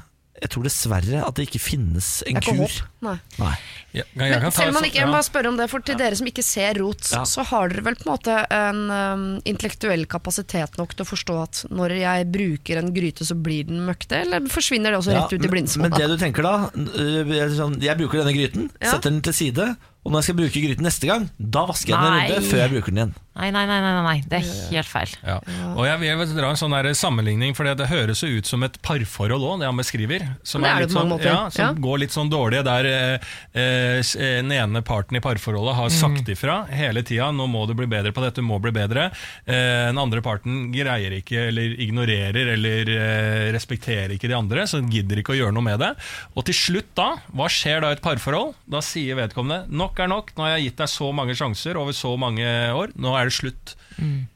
Jeg tror dessverre at det ikke finnes en er kur. Nei. Nei. Ja, jeg Men kan ta selv om man ikke, jeg må bare spørre om det, for til dere som ikke ser rot, Ja. så har dere vel på en måte en um, intellektuell kapasitet nok til å forstå at når jeg bruker en gryte, så blir den møkte, eller forsvinner det også Ja, rett ut i blindsmålet? Men det du tenker da øh, sånn, Jeg bruker denne gryten, Ja. setter den til side Og når jeg skal bruke gryten neste gang Da vasker jeg den Nei. runde før jeg bruker den igjen Nei, nei, nei, nei, nei. det er helt feil. Ja. Og jeg vil dra en sånn der sammenligning, for det høres jo ut som et parforhold òg, det han beskriver. Som, det er litt sånn, ja, som Ja. går litt sånn dårlig, der eh, eh, eh, den ene parten i parforholdet har sagt ifra hele tida 'nå må du bli bedre på dette, du må bli bedre'. Eh, den andre parten greier ikke, eller ignorerer, eller eh, respekterer ikke de andre, så gidder ikke å gjøre noe med det. Og til slutt da, hva skjer da i et parforhold? Da sier vedkommende 'nok er nok, nå har jeg gitt deg så mange sjanser over så mange år, nå er det slutt'.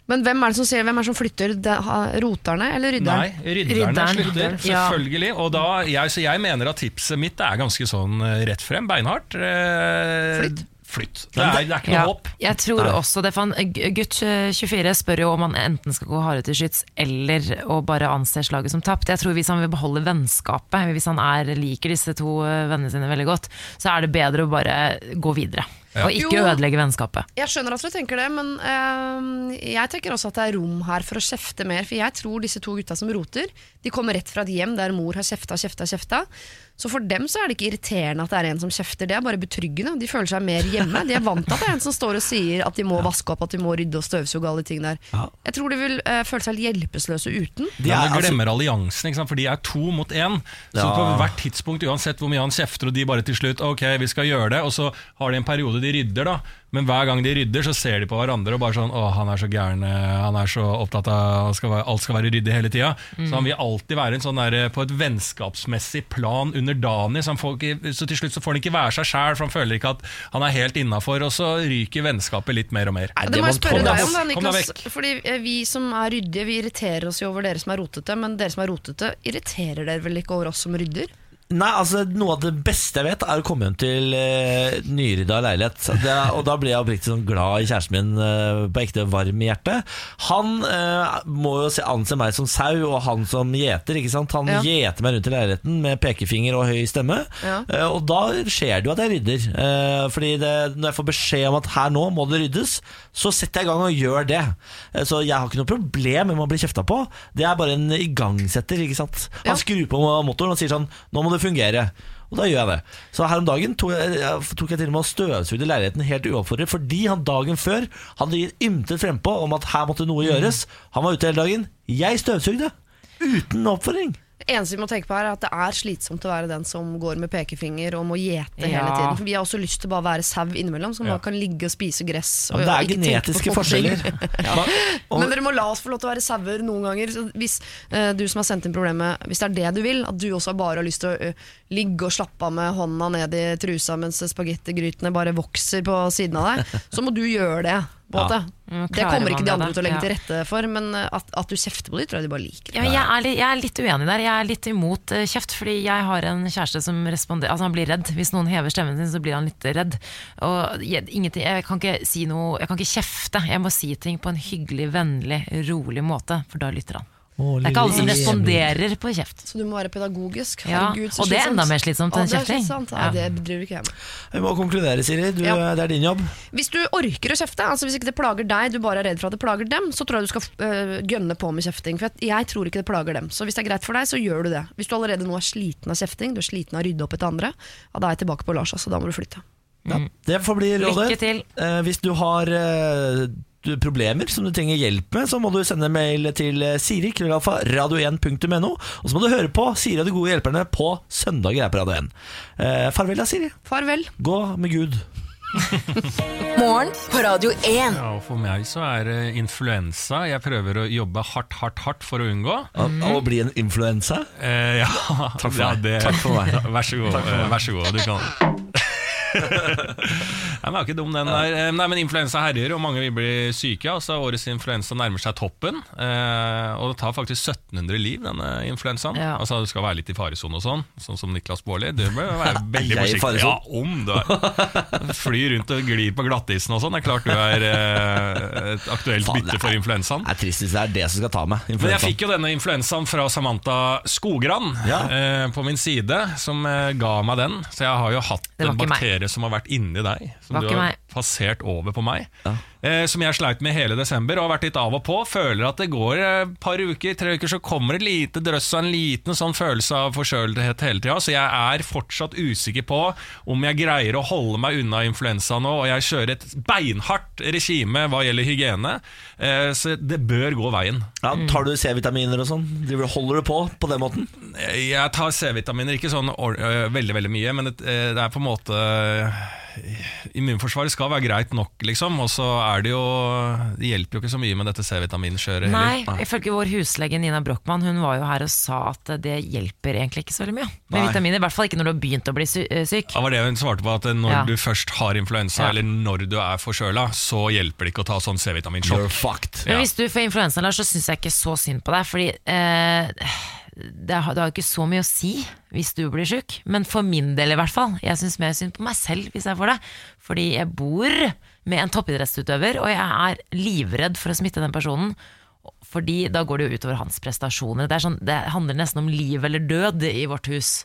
Men hvem er det som, ser, hvem er det som flytter? Roterne eller rydderen? Nei, rydderne Rydderen. slutter, Ja. selvfølgelig. Og da, jeg, så jeg mener at tipset mitt er ganske sånn eh, rett frem, beinhardt. Eh, Flytt. Flytt. Det er, det er ikke noe Ja, håp. jeg tror også det, for han, Gutt eh, 24 spør jo om han enten skal gå hardere til skyts eller å bare anse slaget som tapt. Jeg tror Hvis han vil beholde vennskapet, hvis han er, liker disse to eh, vennene sine veldig godt, så er det bedre å bare gå videre. Og ikke Jo. ødelegge vennskapet. Jeg skjønner at du tenker det, men øh, jeg tenker også at det er rom her for å kjefte mer. For jeg tror disse to gutta som roter, de kommer rett fra et hjem der mor har kjefta, kjefta, kjefta. Så for dem så er det ikke irriterende at det er en som kjefter, det er bare betryggende. De føler seg mer hjemme. De er vant til at det er en som står og sier at de må vaske opp, at de må rydde og støvsuge og alle de tingene der. Ja. Jeg tror de vil uh, føle seg helt hjelpeløse uten. De Ja, er, altså, glemmer alliansen, ikke sant? for de er to mot én. Så Ja. på hvert tidspunkt, uansett hvor mye han kjefter, og de bare til slutt Ok, vi skal gjøre det, og så har de en periode de rydder, da. Men hver gang de rydder, så ser de på hverandre og bare sånn Å, han er så gæren, eh, han er så opptatt av skal være, alt skal være ryddig hele tida. Så han vil alltid være en sånn der, på et vennskapsmessig plan underdanig. Så, han får ikke, så til slutt så får han ikke være seg sjæl, for han føler ikke at han er helt innafor, og så ryker vennskapet litt mer og mer. Nei, Det må jeg spørre deg om, da, Niklas. Fordi eh, vi som er ryddige, vi irriterer oss jo over dere som er rotete. Men dere som er rotete, irriterer dere vel ikke over oss som rydder? Nei, altså Noe av det beste jeg vet, er å komme hjem til eh, nyrydda leilighet. Det, og da blir jeg oppriktig sånn glad i kjæresten min, eh, på ekte varm i hjertet. Han eh, må jo se, anse meg som sau, og han som gjeter. ikke sant? Han Ja. gjeter meg rundt i leiligheten med pekefinger og høy stemme. Ja. Eh, og da skjer det jo at jeg rydder. Eh, fordi det, når jeg får beskjed om at her nå må det ryddes, så setter jeg i gang og gjør det. Så jeg har ikke noe problem med å bli kjefta på. Det er bare en igangsetter. ikke sant? Han Ja. skrur på motoren og sier sånn Nå må det fungere. Og da gjør jeg det. Så her om dagen tok jeg, jeg- tok jeg til og med og støvsugde leiligheten helt uoppfordret, fordi han dagen før hadde gitt ymtet frempå om at her måtte noe gjøres. Han var ute hele dagen. Jeg støvsugde. Uten oppfordring. Eneste vi må tenke på her er at det er slitsomt å være den som går med pekefinger og må gjete hele tiden. For vi har også lyst til bare å være sau innimellom, som Ja. bare kan ligge og spise gress. Og, det er genetiske forskjeller. [laughs] Ja. Men dere må la oss få lov til å være sauer noen ganger. Så hvis uh, du som har sendt inn problemet, hvis det er det du vil, at du også bare har lyst til å uh, ligge og slappe av med hånda ned i trusa mens spagettigrytene bare vokser på siden av deg, så må du gjøre det. Ja. måte. Det kommer ikke de andre til å legge til rette for, men eh, at, at du kjefter på dem, tror jeg de bare liker. Ja, jeg, er, litt, jeg er litt uenig der. Jeg er litt imot eh, kjeft, fordi jeg har en kjæreste som responderer Altså han blir redd. Hvis noen hever stemmen sin, så blir han litt redd. Og jeg, jeg kan ikke si noe Jeg kan ikke kjefte. Jeg må si ting på en hyggelig, vennlig, rolig måte, for da lytter han. Det er ikke alle som responderer på kjeft. Så du må være pedagogisk. Ja, Herregud, så og det er enda mer slitsomt Ja, enn det er kjefting. Ja. det driver ikke jeg med. Vi må konkludere, Siri. Du, Ja. Det er din jobb. Hvis du orker å kjefte, altså hvis ikke det plager deg, du bare er redd for at det plager dem, så tror jeg du skal øh, gønne på med kjefting. For jeg, jeg tror ikke det plager dem. Så hvis det er greit for deg, så gjør du det. Hvis du allerede nå er sliten av kjefting, du er sliten av å rydde opp etter andre, ja, da er jeg tilbake på Lars, altså. Da må du flytte. Ja, det får bli rådet. Lykke til. Eh, hvis du har eh, du- problemer som du trenger hjelp med, så må du sende mail til eh, Siri, krøllalfa, radio1.no. Og så må du høre på Siri og de gode hjelperne på søndager her på Radio 1. Eh, farvel da, Siri. Farvel. Gå med Gud. [laughs] Morgen på Radio 1. Ja, og For meg så er det influensa. Jeg prøver å jobbe hardt, hardt, hardt for å unngå. Av å bli en influensa. Eh, ja, Takk for ja, det- Takk for meg. Vær så god. eh, Vær så god du kan. Nei, men er ikke dum den der. Eh, Nei, men Influensa herjer, og mange vil bli syke. Altså, årets influensa nærmer seg toppen. Eh, og det tar faktisk 1700 liv, denne influensaen. Ja. Altså, Du skal være litt i faresonen og sånn, sånn som Niklas Baarli. Du bør være [laughs] veldig forsiktig. Ja, om du er. Fly rundt og glir på glattisen og sånn. Det er klart du er eh, et aktuelt Faen, bytte for influensaen. Det er trist hvis det er det som skal ta meg. Men jeg fikk jo denne influensaen fra Samantha Skogran Ja. eh, på min side, som ga meg den. Så jeg har jo hatt en bakterie som har vært inni deg, som Var du ikke har meg. Passert over på meg. Eh, som jeg sleit med hele desember og har vært litt av og på. Føler at det går et par uker, tre uker, så kommer et lite drøss og en liten sånn følelse av forkjølethet hele tida. Så jeg er fortsatt usikker på om jeg greier å holde meg unna influensa nå, og jeg kjører et beinhardt regime hva gjelder hygiene. Eh, så det bør gå veien. Ja, tar du C-vitaminer og sånn? Holder du på på den måten? Jeg tar C-vitaminer, ikke sånn øh, veldig veldig mye, men det, øh, det er på en måte Immunforsvaret skal være greit nok, liksom. Og så er det jo Det hjelper jo ikke så mye med dette C-vitaminskjøret Nei, heller. ifølge vår huslege Nina Brochmann, hun var jo her og sa at det hjelper egentlig ikke så veldig mye med Nei. vitaminer. I hvert fall ikke når du har begynt å bli sy eh, syk. Det var det hun svarte på, at når Ja. du først har influensa, Ja. eller når du er forkjøla, så hjelper det ikke å ta sånn C-vitaminsjokk. Ja. Men hvis du får influensa, Lars, så syns jeg ikke så synd på deg. Fordi eh, det, har, det har ikke så mye å si hvis du blir sjuk. Men for min del, i hvert fall. Jeg syns mer synd på meg selv hvis jeg får det. Fordi jeg bor med en toppidrettsutøver, og jeg er livredd for å smitte den personen. Fordi da går det jo utover hans prestasjoner. Det, sånn, det handler nesten om liv eller død i vårt hus.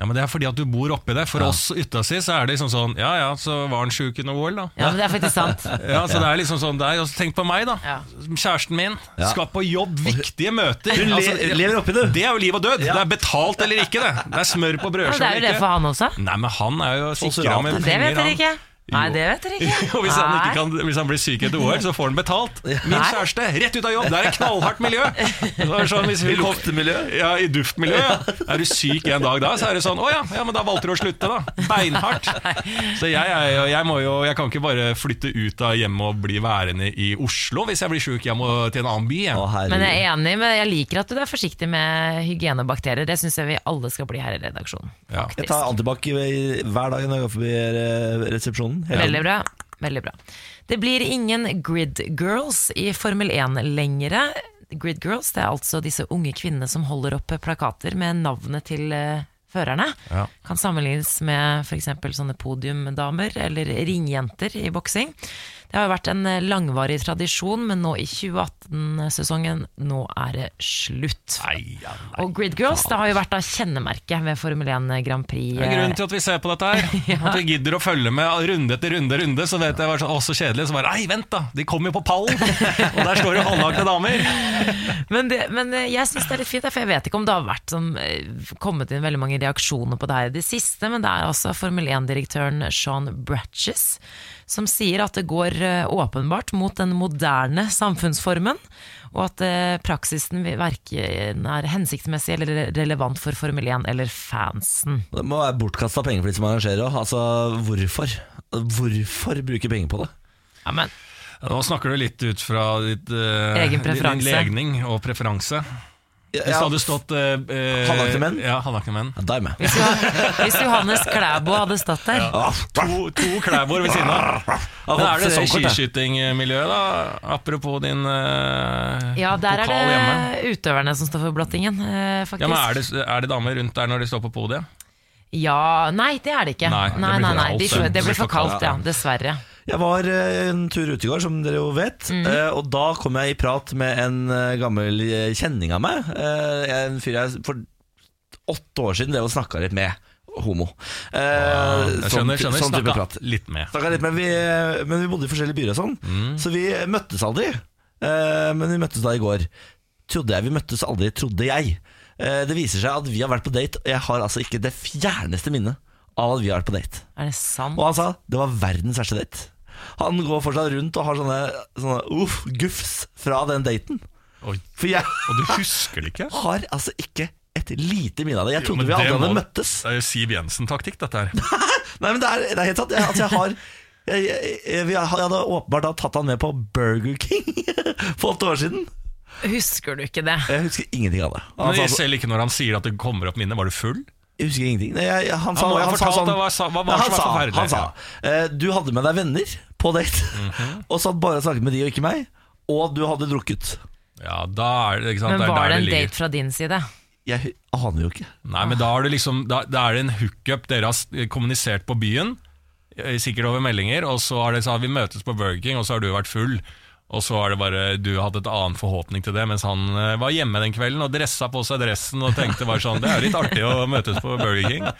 Ja, men Det er fordi at du bor oppi det. For oss utenfor så er det liksom sånn Ja ja, så var han sjuk under OL, da. Ja, men det er faktisk sant. [laughs] Ja, så det er liksom sånn der, og så Tenk på meg, da. Ja. Kjæresten min Ja. skal på jobb, viktige møter. Hun Altså, lever oppi det. Det er jo liv og død. Ja. Det er betalt eller ikke, det. Det er smør på Ja, brødskiva det er jo det for han også. Nei, men han er jo sikra med penger. Det vet dere ikke. Nei, det vet dere ikke. [laughs] Og hvis han, ikke kan, hvis han blir syk etter OL, så får han betalt. Min Nei. kjæreste, rett ut av jobb! Det er et knallhardt miljø! Det er sånn, I luftmiljø? Ja, i duftmiljø. Ja. Er du syk en dag da, så er det sånn Å ja, ja, men da valgte du å slutte, da. Beinhardt. Så jeg, jeg, jeg, må jo, jeg kan ikke bare flytte ut av hjemmet og bli værende i Oslo hvis jeg blir syk. Jeg må til en annen by. Å. Men jeg er enig, men jeg liker at du er forsiktig med hygienebakterier. Det syns jeg vi alle skal bli her i redaksjonen. Ja. Jeg tar antibac i- hver dag når jeg går forbi eh, Veldig bra. Veldig bra. Det blir ingen Grid Girls i Formel 1 lenger. Grid Girls det er altså disse unge kvinnene som holder opp plakater med navnet til eh, førerne. Ja. Kan sammenlignes med f.eks. sånne podiumdamer eller ringjenter i boksing. Det har jo vært en eh, langvarig tradisjon, men nå i 2018-sesongen, nå er det slutt. Nei, ja, nei. Og Grid Girls det har jo vært da kjennemerket ved Formel 1 Grand Prix. Det er grunnen til at vi ser på dette her. [laughs] At vi gidder å følge med runde etter runde, runde så vet jeg var sånn, så kjedelig. Så bare Nei, vent, da! De kommer jo på pallen! [laughs] Og der står det halvnakne damer. Men, det, men eh, jeg syns det er litt fint, for jeg vet ikke om det har vært som, eh, kommet inn veldig mange reaksjoner på det her i det siste, men det er altså Formel 1-direktøren Sean Bratches som sier at det går eh, åpenbart mot den moderne samfunnsformen, og at eh, praksisen verken er hensiktsmessig eller relevant for Formel 1 eller fansen. Det må være bortkasta penger for de som arrangerer òg. Altså, hvorfor? Hvorfor bruke penger på det? Ja, men Nå snakker du litt ut fra ditt, uh, Egen din legning og preferanse. Hvis det hadde stått uh, Halvnakne menn? Ja, halvnakne menn. Ja, Da er jeg med. hvis, Johan- hvis Johannes Klæbo hadde stått der To, to Klæboer ved siden av. [laughs] Men er det sånn skiskytingmiljø, da? Apropos din uh, Ja, der er det hjemme. utøverne som står for blottingen, uh, faktisk. Ja, men er det, er det damer rundt der når de står på podiet? Ja, nei, det er det ikke. Nei, Nei, det blir nei, nei, kaldt, de, det. det blir for kaldt, ja. Dessverre. Jeg var eh, en tur ute i går, som dere jo vet. eh, Og da kom jeg i prat med en eh, gammel kjenning av meg. En fyr jeg for åtte år siden drev og snakka litt med. Homo. Eh, Jeg sånn- skjønner, skjønner sånn type prat. litt med. Litt, men, vi, men vi bodde i forskjellige byer og sånn, så vi møttes aldri. Eh, men vi møttes da i går. Trodde jeg vi møttes aldri, trodde jeg. Eh, det viser seg at vi har vært på date, og jeg har altså ikke det fjerneste minnet av at vi har vært på date. Er det sant? Og han sa det var verdens verste date. Han går fortsatt rundt og har sånne, sånne uff, gufs fra den daten. Oi. For jeg Og du husker det ikke? [laughs] har altså ikke et lite minne av det. Jeg trodde men vi aldri hadde må- møttes. Det er jo Siv Jensen-taktikk, dette her. [laughs] Nei, men det er, det er helt sant. Jeg, altså, jeg har jeg, jeg, jeg, jeg hadde åpenbart da tatt han med på Burger King [laughs] for åtte år siden. Husker du ikke det? Jeg husker ingenting av det. Men Han sa, jeg selv ikke når han sier at det kommer opp minnet. Var du full? Jeg husker ingenting. Nei, jeg, han, sa, Han han sa sånn hva han sa, han sa eh, Du hadde med deg venner på date, Mhm. [laughs] og satt bare og snakket med de og ikke meg. Og du hadde drukket. Ja, da er det ikke sant? Men var det en date fra din side? Jeg aner jo ikke. Nei, men da er det liksom Da, da er det en hookup dere har kommunisert på byen, eh, sikkert over meldinger, og så har det sånn at vi møtes på Burger King, og så har du vært full. Og så er det bare du hadde et annen forhåpning til det, mens han eh, var hjemme den kvelden og dressa på seg dressen og tenkte bare sånn Det er jo litt artig å møtes på Burger King. [laughs]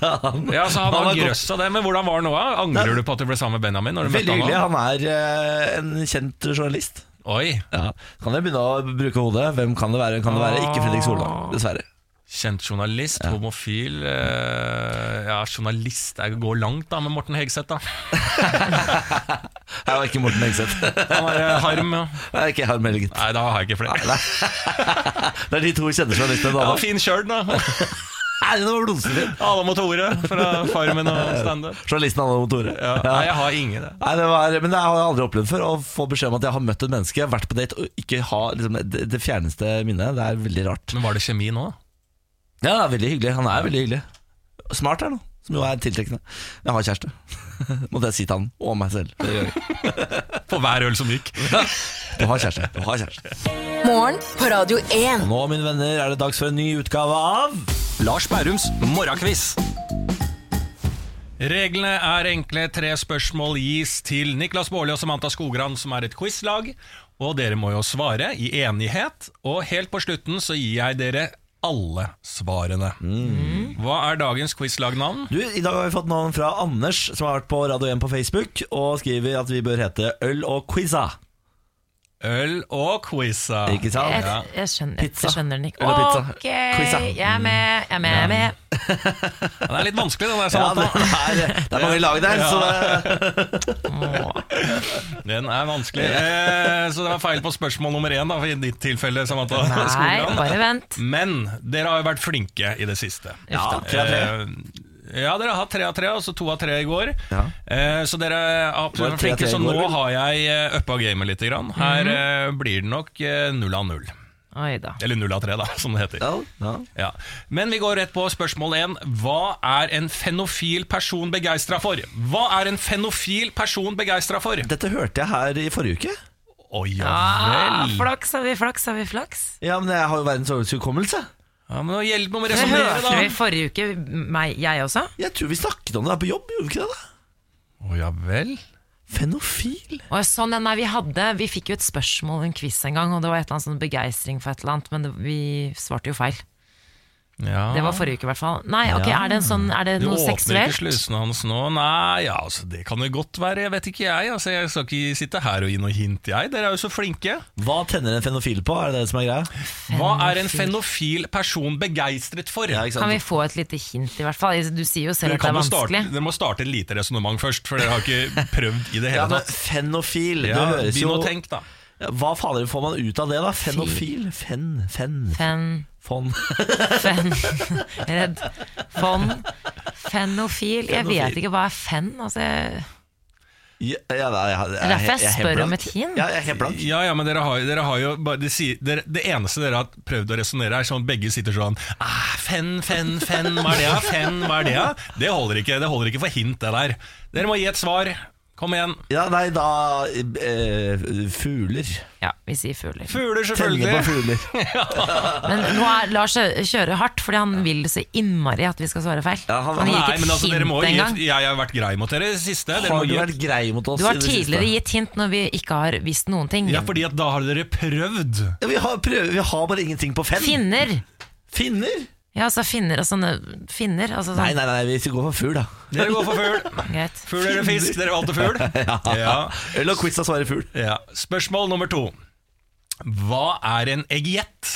Han, Ja, så han han har grøss av det. Men hvordan var det nå? Angrer du på at du ble sammen med Benjamin? Når du møtte Veldig hyggelig. han? Han er uh, en kjent journalist. Oi, Ja. Kan jeg begynne å bruke hodet? Hvem kan det være? Kan det være ikke Fredrik Solvang, dessverre. Kjent journalist, homofil eh, Ja, journalist Jeg går langt da med Morten Hegseth, da. [laughs] Jeg var ikke Morten Hegseth. Han er eh, harm, ja. Jeg er ikke Harm heller, gitt. Nei, da har jeg ikke flere. [laughs] Det er de to kjente journalistene. Ja, da. fin kjørt, da. Nei, det var blodstinn. Alle mot Tore fra Farmen og standup. [laughs] Journalisten Anne Tore. Ja. Nei, jeg har ingen. Nei, det var, men det har jeg aldri opplevd før. Å få beskjed om at jeg har møtt et menneske, vært på date og ikke ha liksom, det, det fjerneste minnet. Det er veldig rart. Men var det kjemi nå? Ja, det er veldig hyggelig. Han er veldig hyggelig. Smart er nå, som jo er tiltrekkende. Jeg har kjæreste. [laughs] Måtte jeg si til han og meg selv. Det gjør jeg. [laughs] På hver øl som gikk. [laughs] Du har kjæreste. Du har kjæreste. Morgen på Radio 1. Nå, mine venner, er det dags for en ny utgave av Lars Bærums morgenkviss. Reglene er enkle. Tre spørsmål gis til Niklas Baarli og Samantha Skogran, som er et quizlag. Og dere må jo svare i enighet. Og helt på slutten så gir jeg dere alle svarene. Hva er dagens quizlagnavn? Du, I dag har vi fått navn fra Anders, som har vært på Radio 1 på Facebook, og skriver at vi bør hete Øl og Quiza. Øl og quiza. Ikke sant? Jeg, Ja. jeg, skjønner, Pizza. jeg skjønner den ikke. Eller pizza. Ok, jeg er med, jeg er med. Jeg er med. Den er litt vanskelig, den der. Ja, Samantha. det, er, det er mange lag der, så det, Den er vanskelig. Eh, så det var feil på spørsmål nummer én, da, i ditt tilfelle, Samantha. Nei, bare vent. Men dere har jo vært flinke i det siste. ja, tre av tre. Eh, ja, dere har hatt tre av tre, altså to av tre i går. Ja. Eh, så dere har absolutt flinke, så nå har jeg uh, uppa gamet litt. Grann. Her Mhm. eh, blir det nok eh, null av null. Eller null av tre, da, som det heter. ja, ja. Ja. Men vi går rett på spørsmål én. Hva er en fenofil person begeistra for? Hva er en fenofil person begeistra for? Dette hørte jeg her i forrige uke. Å ja Ah, vel. flaks har vi, flaks har vi, flaks. Ja, men jeg har jo verdens hukommelse. Ja, men Hjelp meg med å Det resonnere, hørte vi da. forrige uke, meg, jeg også. Jeg tror vi snakket om det her på jobb, gjorde vi ikke det? da? Å ja vel. Fenofil? Og sånn, ja, nei, vi, hadde, vi fikk jo et spørsmål i en quiz en gang, og det var et eller annet sånn begeistring for et eller annet, men det, vi svarte jo feil. Ja. Det var forrige uke i hvert fall. Nei, ok, Ja. er det, en sånn, er det Du åpner ikke slusene hans nå? Nei, ja, altså, det kan jo godt være. Jeg vet ikke jeg. Altså, jeg skal ikke sitte her og gi noe hint, jeg. Dere er jo så flinke. Hva tenner en fenofil på? Er det det som er greia? Hva er en fenofil person begeistret for? Ja, ikke Kan vi få et lite hint, i hvert fall? Du sier jo selv Dere, at det er jo starte, vanskelig. dere må starte et lite resonnement først, for dere har ikke [laughs] prøvd i det hele tatt. fenofil, Ja, det høres Begynn jo å tenke, da. Ja, Hva fader får man ut av det, da? Fenofil? Fen, fen, Fen, fon. fen, redd, fon, fenofil. Jeg vet ikke hva er fen. Altså, jeg- Ja, ja, nei, jeg, jeg, Det er derfor jeg jeg spør om et hint. Ja, jeg er helt blank. Ja, ja, men dere har, dere har jo bare, de sier, dere, Det eneste dere har prøvd å resonnere, er sånn begge sitter sånn ah, Fenn, fenn, fenn, hva er det? Fen, hva er det? Det holder ikke det holder ikke for hint, det der. Dere må gi et svar. Kom igjen. Ja, nei, da eh, Fugler. Ja, vi sier fugler. Fugler, Tenne på fugler. [laughs] Men nå er Lars kjører hardt, fordi han vil så innmari at vi skal svare feil. Ja, han- han gir ikke men et altså, dere må hint gi, engang. jeg har vært grei mot dere i det siste. Dere Har du gi, vært grei mot oss? Du har i det siste? tidligere gitt hint når vi ikke har visst noen ting. ja, fordi at da har dere prøvd. Ja, vi, har prøv, vi har bare ingenting på fem. Finner! Finner? Ja, altså finner og sånne finner. Altså sånn. Nei, nei, nei, vi skal gå for fugl, da. Dere går for fugl. [laughs] Fugl eller fisk? Dere valgte fugl. [laughs] Ja. ja. Eller quiz og svarer fugl. Ja. Spørsmål nummer to. Hva er en eggjet?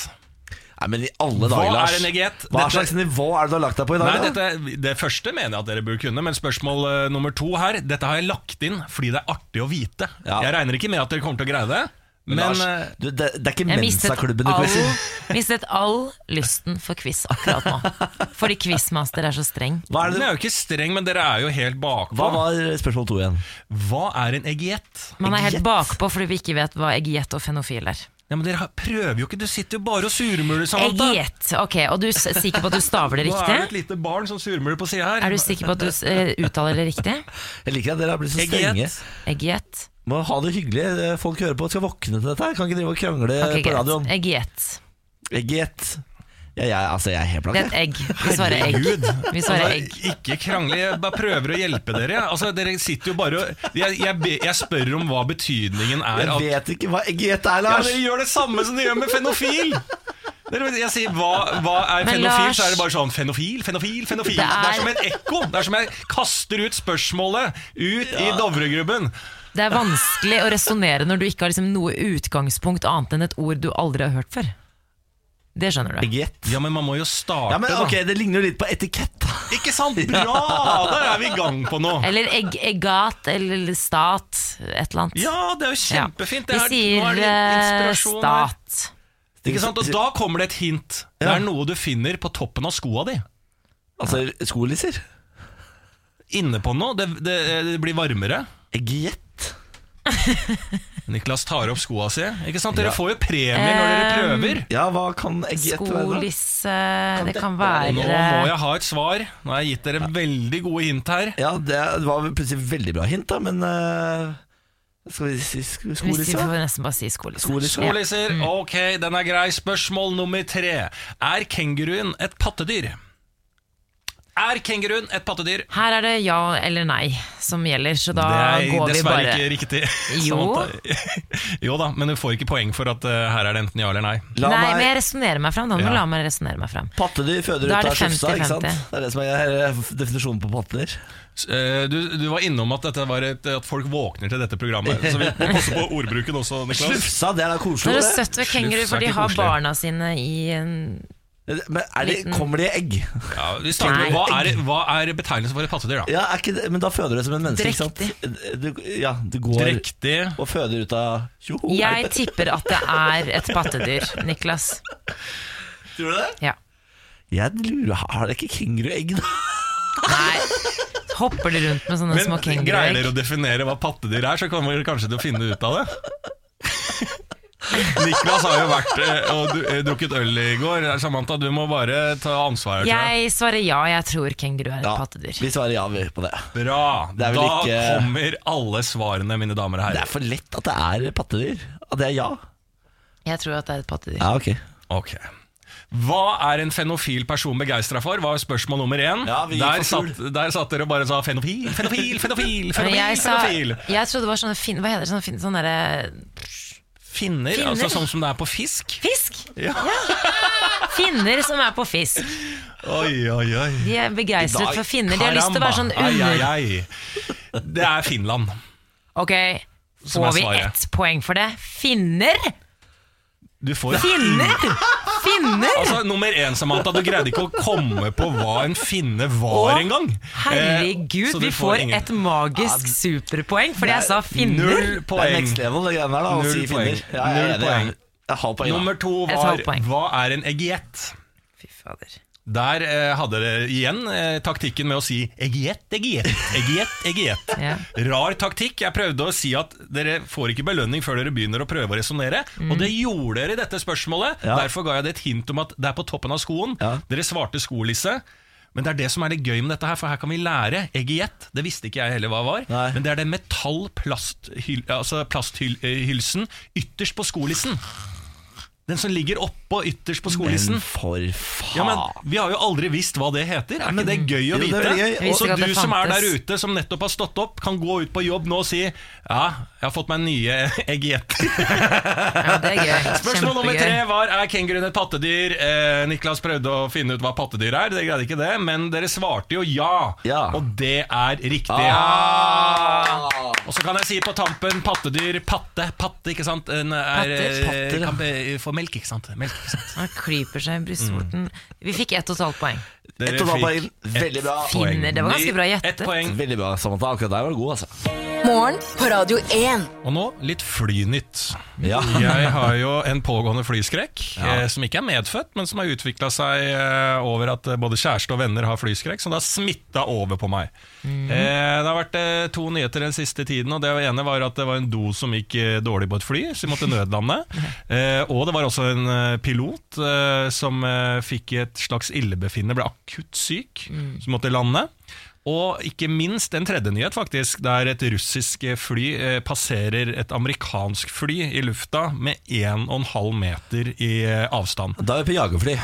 Nei, men i alle dager, Lars. er en eggjet? Hva Dette- slags nivå er det du har lagt deg på i dag? Nei, da? dette, Det første mener jeg at dere burde kunne, men spørsmål uh, nummer to her Dette har jeg lagt inn fordi det er artig å vite. Ja. Jeg regner ikke med at dere kommer til å greie det, men, Lars, eh, du, det, det er ikke Mensa-klubben du quizer. Jeg [laughs] mistet all lysten for quiz akkurat nå. Fordi quizmaster er så streng. Hva, er den er jo ikke streng, men dere er jo helt bakpå. hva var spørsmål to igjen? Hva er en egiett? Man er helt bakpå fordi vi ikke vet hva egiett og fenofil er. Ja, men Dere prøver jo ikke, du sitter jo bare og surmuler. sammen. Egiett. ok, og du er sikker på at du staver det Nå er det et lite barn som surmuler på sida her. Er du sikker på at du uh, uttaler det riktig? Jeg liker at dere har blitt så strenge. Eggjet. Eggjet. Må ha det hyggelig. Folk hører på skal våkne til dette. her Kan ikke drive og krangle okay, på radioen. Eggjet. Egget. Ja, jeg, altså, jeg er helt Det er et egg. Vi svarer egg. Vi svarer Altså, egg. Ikke krangle, jeg bare prøver å hjelpe dere. Altså, dere sitter jo bare og jeg, jeg, jeg spør om hva betydningen er Jeg vet ikke hva egget er, Ja, Lars. Dere gjør det samme som dere gjør med fenofil! Dere, jeg sier hva, hva er Men fenofil, Lars- så er det bare sånn fenofil, fenofil, fenofil. Det Det er, er- som et ekko. Det er som jeg kaster ut spørsmålet ut i Dovregrubben. Det er vanskelig å resonnere når du ikke har liksom noe utgangspunkt annet enn et ord du aldri har hørt før. Det skjønner du. Get. Ja, men man må jo starte, Ja, men ok, da. Det ligner jo litt på etikett. Ikke sant? [laughs] Bra! Der er vi i gang på noe. Eller egg, eggat eller stat, et eller annet. Ja, det er jo kjempefint. Ja. Vi er, sier er det eh, inspirasjon her. stat. Ikke sant? Og da kommer det et hint. Det er noe du finner på toppen av skoa di. Altså skolisser. Inne på noe. Det, det, det blir varmere. Egget. [laughs] Niklas tar opp skoa si. Ikke sant? Dere Ja. får jo premier når dere prøver. Ja, hva kan jeg da? Skolisse Det kan være- Nå må jeg ha et svar. Nå har jeg gitt dere veldig gode hint her. Ja, det var plutselig veldig bra hint, da, men uh, Skal vi si skolisse? Vi får nesten bare si skolisse. Skolisse. Ja. Skolisser, ok, den er grei. Spørsmål nummer tre. Er kenguruen et pattedyr? Er kenguruen et pattedyr? Her er det ja eller nei som gjelder, så da det er går vi dessverre bare ikke riktig. [laughs] Jo. [laughs] Jo da, men du får ikke poeng for at uh, her er det enten ja eller nei. La Nei, men jeg resonnerer meg fram. Da må Ja. la meg resonnere meg fram. Pattedyr føder ut er av det slufsa, ikke sant? Det er det som er definisjonen på pattedyr. Eh, Du, du var innom at dette var et, at folk våkner til dette programmet. Så vi må passe på ordbruken også, [laughs] Niklas. Slufsa, det er da koselig. er det er søtt ved kenguru, er for de har koselig. barna sine i en Men er det, kommer det i egg? Ja, vi starter med, hva, er, hva er betegnelsen for et pattedyr, da? Ja, er ikke det, Men da føder det som en menneske, ikke sant? Du, ja, du går Drektig. og føder ut av er Jeg tipper at det er et pattedyr, Niklas. Tror du det? Ja. Jeg lurer, Har det ikke kenguruegg, da? Nei. Hopper de rundt med sånne små Men greier dere å definere hva pattedyr er, så kommer dere kanskje til å finne ut av det. [laughs] Niklas har jo vært eh, og du- eh, drukket øl i går. Samantha, du må bare ta ansvar. tror jeg. Jeg svarer ja, jeg tror kenguru er et Ja, pattedyr. vi svarer ja vi på det. Bra! Det er vel Da ikke- kommer alle svarene, mine damer og Det herrer. er for lett at det er pattedyr. At det er ja. Jeg tror at det er et pattedyr. Ja, ok Ok Hva er en fenofil person begeistra for? Var spørsmål nummer én. Ja, vi gikk der, for fugl. satt, der satt dere og bare sa fenofil, fenofil, fenofil. [laughs] Men fenofil, jeg, sa, fenofil. jeg trodde det var sånne fin, Hva heter det? Sånne, fin, sånne derre Finner, Finner. altså sånn som det er på fisk. Fisk! Ja. Finner som er på fisk. Oi, oi, oi. De er begeistret for finner. De har lyst til å være sånn under... Ai, ai, ai. Det er Finland. Ok, får vi ett poeng for det? Finner? Du får Finner? Finner? Altså, Nummer én, Samantha, du greide ikke å komme på hva en finne var engang. Herregud, Eh, vi får ingen- et magisk superpoeng fordi jeg sa finner. Null Det er poeng. next level, det greiene her, da. Å Null si poeng. finner. Ja, jeg Null poeng. jeg. Jeg poeng. Nummer to var hva er en eggjet? Fy fader. Der eh, hadde dere igjen eh, taktikken med å si Egiet, egiet, egiet, egiet [laughs] Ja. Rar taktikk. Jeg prøvde å si at dere får ikke belønning før dere begynner å prøve å resonnere. Og det gjorde dere i dette spørsmålet. Ja. Derfor ga jeg det et hint om at det er på toppen av skoen. Ja. Dere svarte skolisse. Men det er det som er det gøy med dette her, for her kan vi lære. egiet det visste ikke jeg heller hva var. Nei. Men det er den metall-plasthylsen altså plasthylsen ytterst på skolissen. Den som ligger oppå ytterst på skolissen. Men for faen. Ja, men Vi har jo aldri visst hva det heter. Er ikke det gøy å Jo, det vite? veldig gøy. Så du det som er der ute, som nettopp har stått opp, kan gå ut på jobb nå og si Ja, jeg har fått meg nye eggjetter. Ja, det er gøy. Spørsmål nummer tre var Er kenguruen et pattedyr. Eh, Niklas prøvde å finne ut hva pattedyr er. Det greide ikke det, men dere svarte jo ja. Ja. Og det er riktig. Ah. Og så kan jeg si på tampen pattedyr. Patte, patte, ikke sant? En er, Patter. eh, Patter, melk, ikke sant? Melk, ikke sant? Han klyper seg i brystvorten. Vi fikk ett og et halvt poeng. Dere Ett og fikk poeng. Veldig bra. poeng. Finner, det var ganske bra Ett gjettet. poeng. Veldig bra, Samantha. Akkurat der var du god, altså. Morgen på Radio 1. Og nå litt flynytt. Ja. Jeg har jo en pågående flyskrekk, eh, som ikke er medfødt, men som har utvikla seg eh, over at eh, både kjæreste og venner har flyskrekk, som det har smitta over på meg. Eh, det har vært eh, to nyheter den siste tiden, og det ene var at det var en do som gikk eh, dårlig på et fly, så vi måtte nødlande. [laughs] Eh, og det var også en eh, pilot eh, som eh, fikk et slags illebefinnende, ble akutt syk, som måtte lande. Og ikke minst en tredje nyhet, faktisk, der et russisk fly eh, passerer et amerikansk fly i lufta med 1,5 meter i eh, avstand. Da er vi på jagerfly.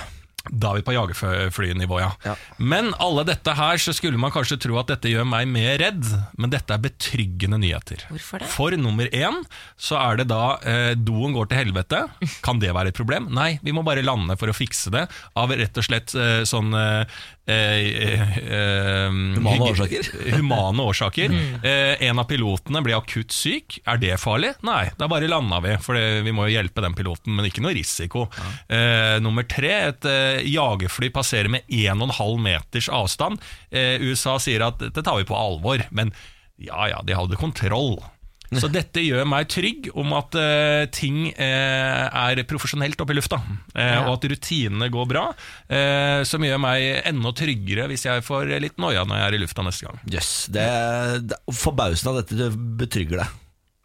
Da er vi på jagerflynivå, ja. Ja. Men alle dette her, så skulle man kanskje tro at dette gjør meg mer redd, men dette er betryggende nyheter. Hvorfor det? For nummer én så er det da eh, doen går til helvete. Kan det være et problem? Nei, vi må bare lande for å fikse det, av rett og slett eh, sånn eh, eh, eh, Humane årsaker. [laughs] Humane årsaker. Eh, en av pilotene ble akutt syk. Er det farlig? Nei, da bare landa vi, for det, vi må jo hjelpe den piloten, men ikke noe risiko. Eh, nummer tre, et eh, jagerfly passerer med 1,5 meters avstand. Eh, USA sier at dette tar vi på alvor, men ja ja, de hadde kontroll. Så dette gjør meg trygg om at uh, ting uh, er profesjonelt oppe i lufta, eh, og at rutinene går bra. som gjør meg enda tryggere hvis jeg får litt noia når jeg er i lufta neste gang. Yes, Det, det, forbausen av dette betrygger deg.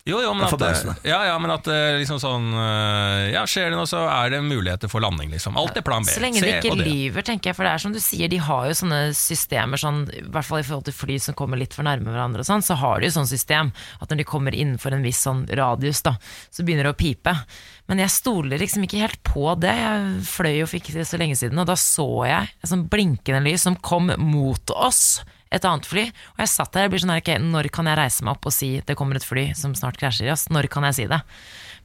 Jo, jo, men at, ja, ja, men at eh, liksom sånn eh, Ja, skjer det noe, så er det muligheter for landing, liksom. Alt er plan B. Så lenge de ikke lyver, tenker jeg. For det er som du sier, de har jo sånne systemer, sånn, i hvert fall i forhold til fly som kommer litt for nærme hverandre, og sånn, så har de jo sånn system at når de kommer innenfor en viss sånn radius, da, så begynner det å pipe. Men jeg stoler liksom ikke helt på det. Jeg fløy jo fikk det så lenge siden, og da så jeg et sånn blinkende lys som kom mot oss. Et annet fly. Og jeg satt der og blir sånn her, ok, når kan jeg reise meg opp og si det kommer et fly som snart krasjer i oss? Når kan jeg si det?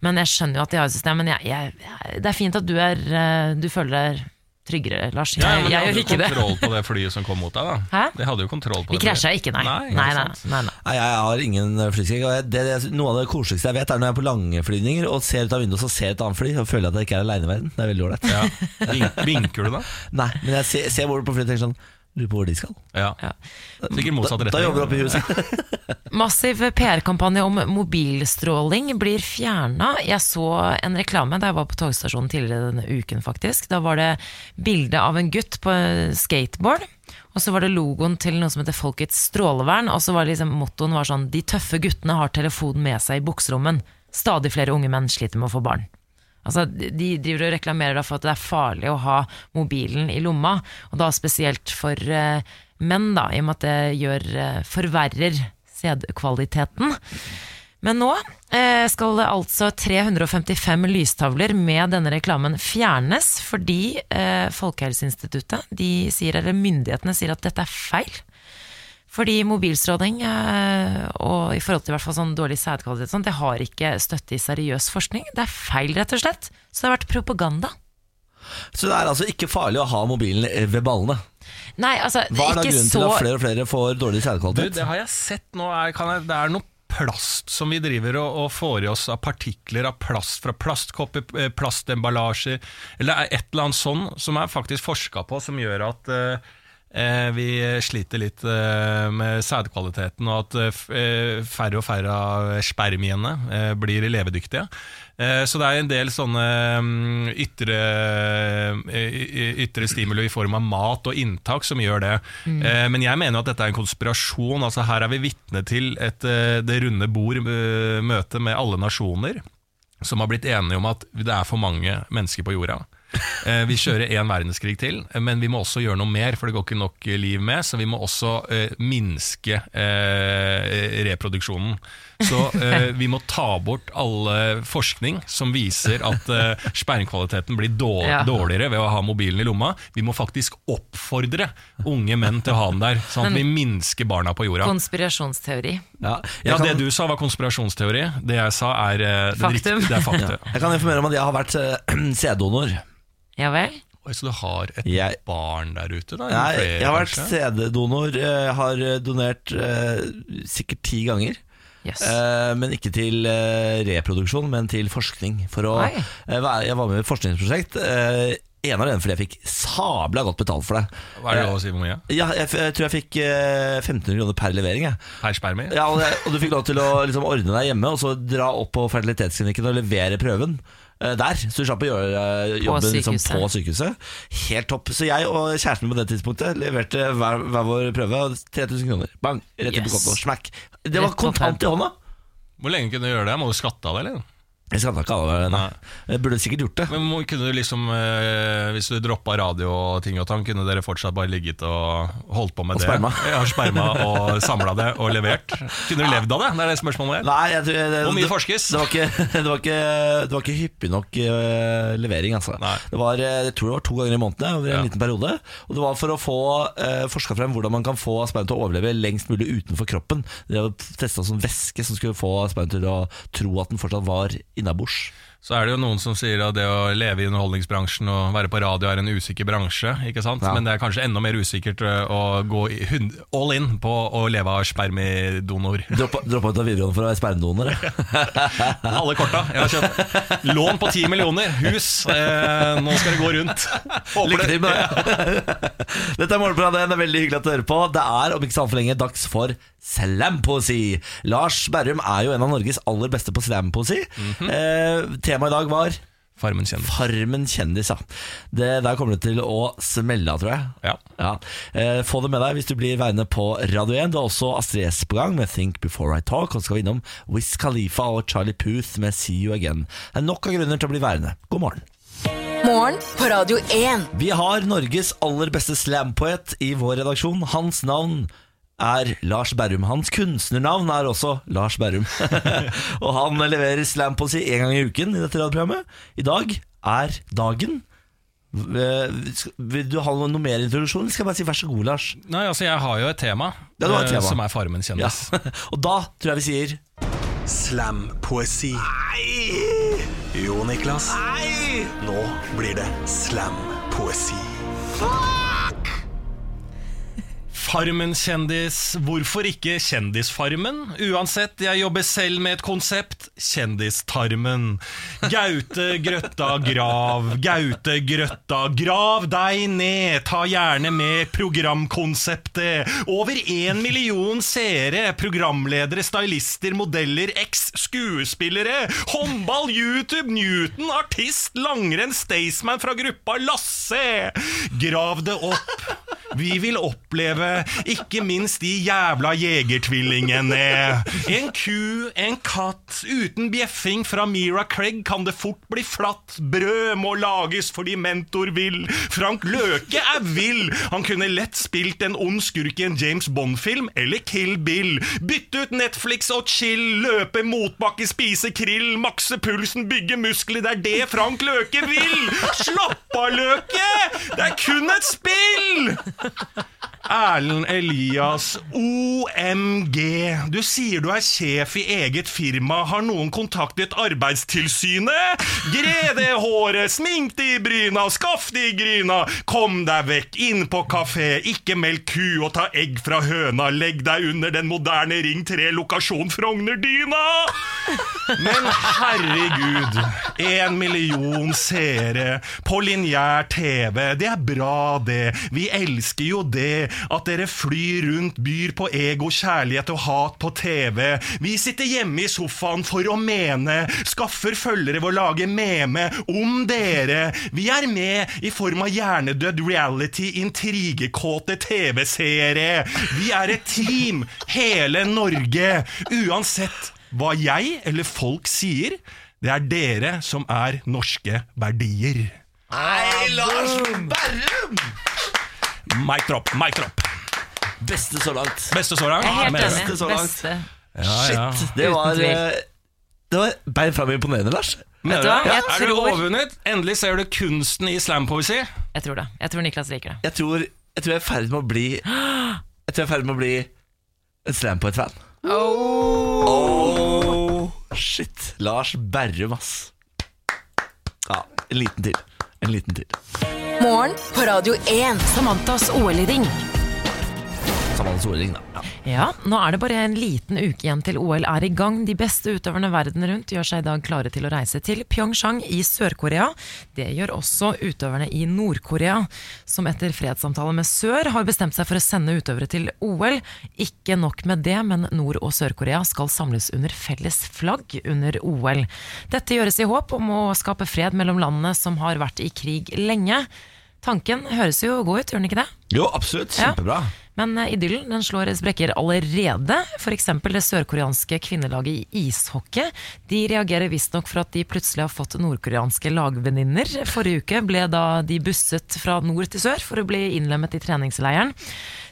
Men jeg skjønner jo at de har et system. Men jeg, jeg, det er fint at du, er, eh, du føler deg tryggere, Lars. Jeg, Ja, men de jeg hadde gjør jo ikke det. kontroll på det flyet som kom mot deg, da. Hæ? De hadde jo kontroll på Vi det krasja flyet. ikke, nei. Nei, nei, nei, nei, nei. Nei, jeg har ingen flyskrekk. det, det, Noe av det koseligste jeg vet, er når jeg er på langflyvninger og ser ut av vinduet og ser et annet fly og føler at jeg ikke er aleine i verden. Det er veldig ålreit. Ja. Vinker du da? Nei, men jeg ser, ser bort på flyet og tenker sånn Lurer på hvor de skal. Ja. Ja. Sikkert motsatt Da, retning. da jobber du opp i huset. [laughs] Massiv PR-kampanje om mobilstråling blir fjerna. Jeg så en reklame da jeg var på togstasjonen tidligere denne uken, faktisk. Da var det bilde av en gutt på skateboard. Og så var det logoen til noe som heter Folkets strålevern. Og så var liksom mottoen var sånn De tøffe guttene har telefonen med seg i bukserommen. Stadig flere unge menn sliter med å få barn. Altså, de driver og reklamerer for at det er farlig å ha mobilen i lomma, og da spesielt for eh, menn, da, i og med at det gjør, eh, forverrer sædkvaliteten. Men nå eh, skal altså 355 lystavler med denne reklamen fjernes, fordi eh, Folkehelseinstituttet, de sier, eller myndighetene sier at dette er feil. Fordi mobilstråling, eh, og i forhold til i hvert fall sånn dårlig sædkvalitet, det har ikke støtte i seriøs forskning. Det er feil, rett og slett. Så det har vært propaganda. Så det er altså ikke farlig å ha mobilen ved ballene. Nei, altså, Hva er da ikke grunnen så til at flere og flere får dårlig Du, sædkvalitet? det har jeg sett nå. Er, kan jeg, det er noe plast som vi driver og, og får i oss av partikler av plast fra plastkopper, eh, plastemballasjer, eller er et eller annet sånn som er faktisk forska på, som gjør at eh, eh, vi sliter litt eh, med sædkvaliteten, og at eh, eh, færre og færre av spermiene eh, blir levedyktige. Eh, Så det er en del sånne mm, ytre, eh, ytre stimuli i form av mat og inntak som gjør det. Mm. Men jeg mener at dette er en konspirasjon. Altså Her er vi vitne til et eh, Det runde bord-møte med alle nasjoner som har blitt enige om at det er for mange mennesker på jorda. Eh, vi kjører én verdenskrig til, eh, men vi må også gjøre noe mer, for det går ikke nok eh, liv med. Så vi må også minske reproduksjonen. Så eh, vi må ta bort alle forskning som viser at eh, spermkvaliteten blir dårlig, Ja. dårligere ved å ha mobilen i lomma. Vi må faktisk oppfordre unge menn til å ha den der, sånn at vi minsker barna på jorda. Konspirasjonsteori. Ja, Ja, kan, Det du sa var konspirasjonsteori. Det jeg sa er eh, det Faktum. riktige- Det er faktum. jeg kan informere om at jeg har vært eh, [clears throat] sæddonor. Ja vel? Så du har et Jeg- barn der ute? da? Nei, jeg har vært CD-donor. Jeg har eh, donert eh, sikkert ti ganger. Jøss. Eh, men ikke til eh, reproduksjon, men til forskning. For å, eh, være- jeg var med i et forskningsprosjekt. Eh, en av dem fordi jeg fikk sabla godt betalt for det. Hva er det lov å si hvor mye? Ja, jeg, f- jeg tror jeg fikk eh, 1500 kroner per levering. Jeg. Per spermi? Ja, og, og du fikk lov til å liksom, ordne deg hjemme, og så dra opp på fertilitetsklinikken og levere prøven. Eh, Der, Så du slapp å gjøre eh, jobben på sykehuset. på sykehuset. Helt topp. Så jeg og kjæresten min på det tidspunktet leverte hver, hver vår prøve. og 3000 kroner. Bang! Rett inn på konto. Smack. Det var kontant i hånda. Hvor lenge kunne du gjøre det? Må du skatte av det, eller? Jeg skal ikke ha det. Nei. Jeg burde sikkert gjort det. Men må, kunne du liksom eh, Hvis du droppa radio og ting og tang, kunne dere fortsatt bare ligget og holdt på med Og det? sperma. [laughs] Ja, sperma og samla det og levert? Kunne du levd av det? Det er det spørsmålet her. Nei, jeg tror det, Hvor mye det, forskes? det, var ikke, [laughs] det, var ikke, det var ikke hyppig nok eh, levering, altså. Nei. Det var, eh, jeg tror det var to ganger i måneden over en Ja. liten periode. Og det var for å få uh, forska frem hvordan man kan få sperma til å overleve lengst mulig utenfor kroppen. Det var testa sånn væske som skulle få sperma til å tro at den fortsatt var innabords. Så er det jo noen som sier at det å leve i underholdningsbransjen og være på radio er en usikker bransje. ikke sant? Ja. Men det er kanskje enda mer usikkert eh, å gå all in på å leve av spermidonor. [laughs] Droppa droppa ut av videregående for å være spermdonor. [laughs] Alle korta. Jeg har kjøpt lån på ti millioner, hus. Eh, nå skal det gå rundt. [laughs] Håper Lykke til med det! Dette er Morgenbladet. Det er veldig hyggelig at du hører på. Det er om ikke så altfor lenge dags for slampoesi. Lars Berrum er jo en av Norges aller beste på slampoesi. eh, temaet i dag var Farmen kjendis. Farmen kjendis. Ja. Det, der kommer det til å smelle av, tror jeg. Ja. Eh, få det med deg hvis du blir værende på Radio 1. Det er også Astrid S på gang med Think Before I Talk. Og så skal vi innom Wiz Khalifa og Charlie Puth med See You Again. Det er nok av grunner til å bli værende. God morgen. Morgen på Radio 1. Vi har Norges aller beste slampoet i vår redaksjon. Hans navn er Lars Berrum. Hans kunstnernavn er også Lars Berrum. [laughs] og han leverer slampoesi én gang i uken i dette radioprogrammet. I dag er dagen. Eh, Vil du ha noe mer introduksjon? Skal jeg bare si vær så god, Lars? Nei, altså Jeg har jo et tema, Ja, et eh, tema. som er Farmen Ja. [laughs] og da tror jeg vi sier Slampoesi. Jo, Niklas. Nei! Nå blir det slampoesi. Farmen kjendis, hvorfor ikke Kjendisfarmen? Uansett, jeg jobber selv med et konsept, Kjendistarmen. Gaute Grøtta grav, Gaute Grøtta grav deg ned, ta gjerne med programkonseptet. Over én million seere, programledere, stylister, modeller, eks-skuespillere, håndball, YouTube, Newton, artist, langrenn, Staysman fra gruppa Lasse. Grav det opp. Vi vil oppleve ikke minst de jævla jegertvillingene. En ku, en katt, uten bjeffing fra Mira Craig kan det fort bli flatt. Brød må lages fordi mentor vil. Frank Løke er vill. Han kunne lett spilt en ond skurk i en James Bond-film eller Kill Bill. Bytte ut Netflix og chill, løpe motbakke, spise krill, makse pulsen, bygge muskler. Det er det Frank Løke vil! Slapp av, Løke! Det er kun et spill! Erlend Elias, OMG. Du sier du er sjef i eget firma. Har noen kontaktet Arbeidstilsynet? Gre det håret, smink i bryna, skaff det i gryna. Kom deg vekk, inn på kafé, ikke melk ku og ta egg fra høna. Legg deg under den moderne Ring 3 lokasjon Frogner-dyna. Men herregud, en million seere på lineær TV. Det er bra, det. Vi elsker jo det. At dere flyr rundt, byr på ego, kjærlighet og hat på TV. Vi sitter hjemme i sofaen for å mene, skaffer følgere ved å lage meme om dere. Vi er med i form av hjernedød reality, intrigekåte TV-seere. Vi er et team, hele Norge. Uansett hva jeg eller folk sier, det er dere som er norske verdier. Nei, Lars Berrum! Mic drop, mic drop. Beste så langt. Beste så langt. Jeg er helt enig. så langt. Beste. Ja, ja. Shit, det var, eh, det var bein fram imponerende, Lars. Vet du hva? Ja, er du overvunnet? Endelig ser du kunsten i slampoesi. Jeg tror det. Jeg tror Niklas liker det. Jeg tror jeg, tror jeg er i ferd med å bli Jeg tror jeg er i ferd med å bli en slampoet-fan. Oh. Shit. Lars Berrum, ass. Ja, en liten til. En liten tid. Morgen på Radio 1. Samantas OL-ring. Samantas OL-ring, da. Ja. Nå er det bare en liten uke igjen til OL er i gang. De beste utøverne verden rundt gjør seg i dag klare til å reise til Pyeongchang i Sør-Korea. Det gjør også utøverne i Nord-Korea, som etter fredssamtale med Sør har bestemt seg for å sende utøvere til OL. Ikke nok med det, men Nord- og Sør-Korea skal samles under felles flagg under OL. Dette gjøres i håp om å skape fred mellom landene som har vært i krig lenge. Tanken høres jo god ut, gjør den ikke det? Jo, absolutt. Ja. Men eh, idyllen den slår sprekker allerede. F.eks. det sørkoreanske kvinnelaget i ishockey. De reagerer visstnok for at de plutselig har fått nordkoreanske lagvenninner. Forrige uke ble da de busset fra nord til sør for å bli innlemmet i treningsleiren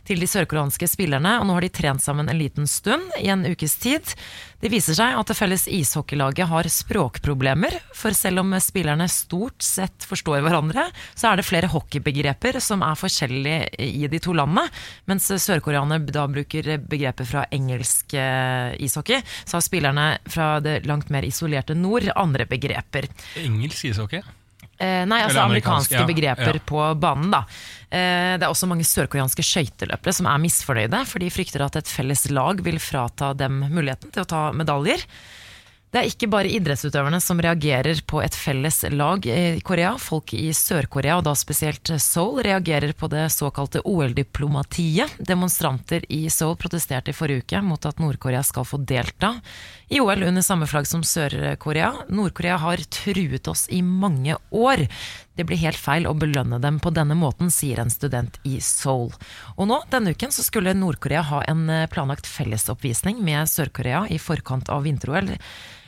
til de sørkoreanske spillerne, og nå har de trent sammen en liten stund, i en ukes tid. Det viser seg at det felles ishockeylaget har språkproblemer, for selv om spillerne stort sett forstår hverandre, så er det flere hockeybegreper som er forskjellige i de to landene. Mens sørkoreanerne da bruker begreper fra engelsk eh, ishockey, så har spillerne fra det langt mer isolerte nord andre begreper. Engelsk ishockey? Eh, nei, altså amerikanske ja, begreper ja. på banen, da. Eh, det er også mange sørkoreanske skøyteløpere som er misfornøyde, for de frykter at et felles lag vil frata dem muligheten til å ta medaljer. Det er ikke bare idrettsutøverne som reagerer på et felles lag i Korea. Folk i Sør-Korea, og da spesielt Seoul, reagerer på det såkalte OL-diplomatiet. Demonstranter i Seoul protesterte i forrige uke mot at Nord-Korea skal få delta i OL under samme flagg som Sør-Korea. Nord-Korea har truet oss i mange år. Det blir helt feil å belønne dem på denne måten, sier en student i Seoul. Og nå, denne uken, så skulle Nord-Korea ha en eh, planlagt fellesoppvisning med Sør-Korea i forkant av vinter-OL.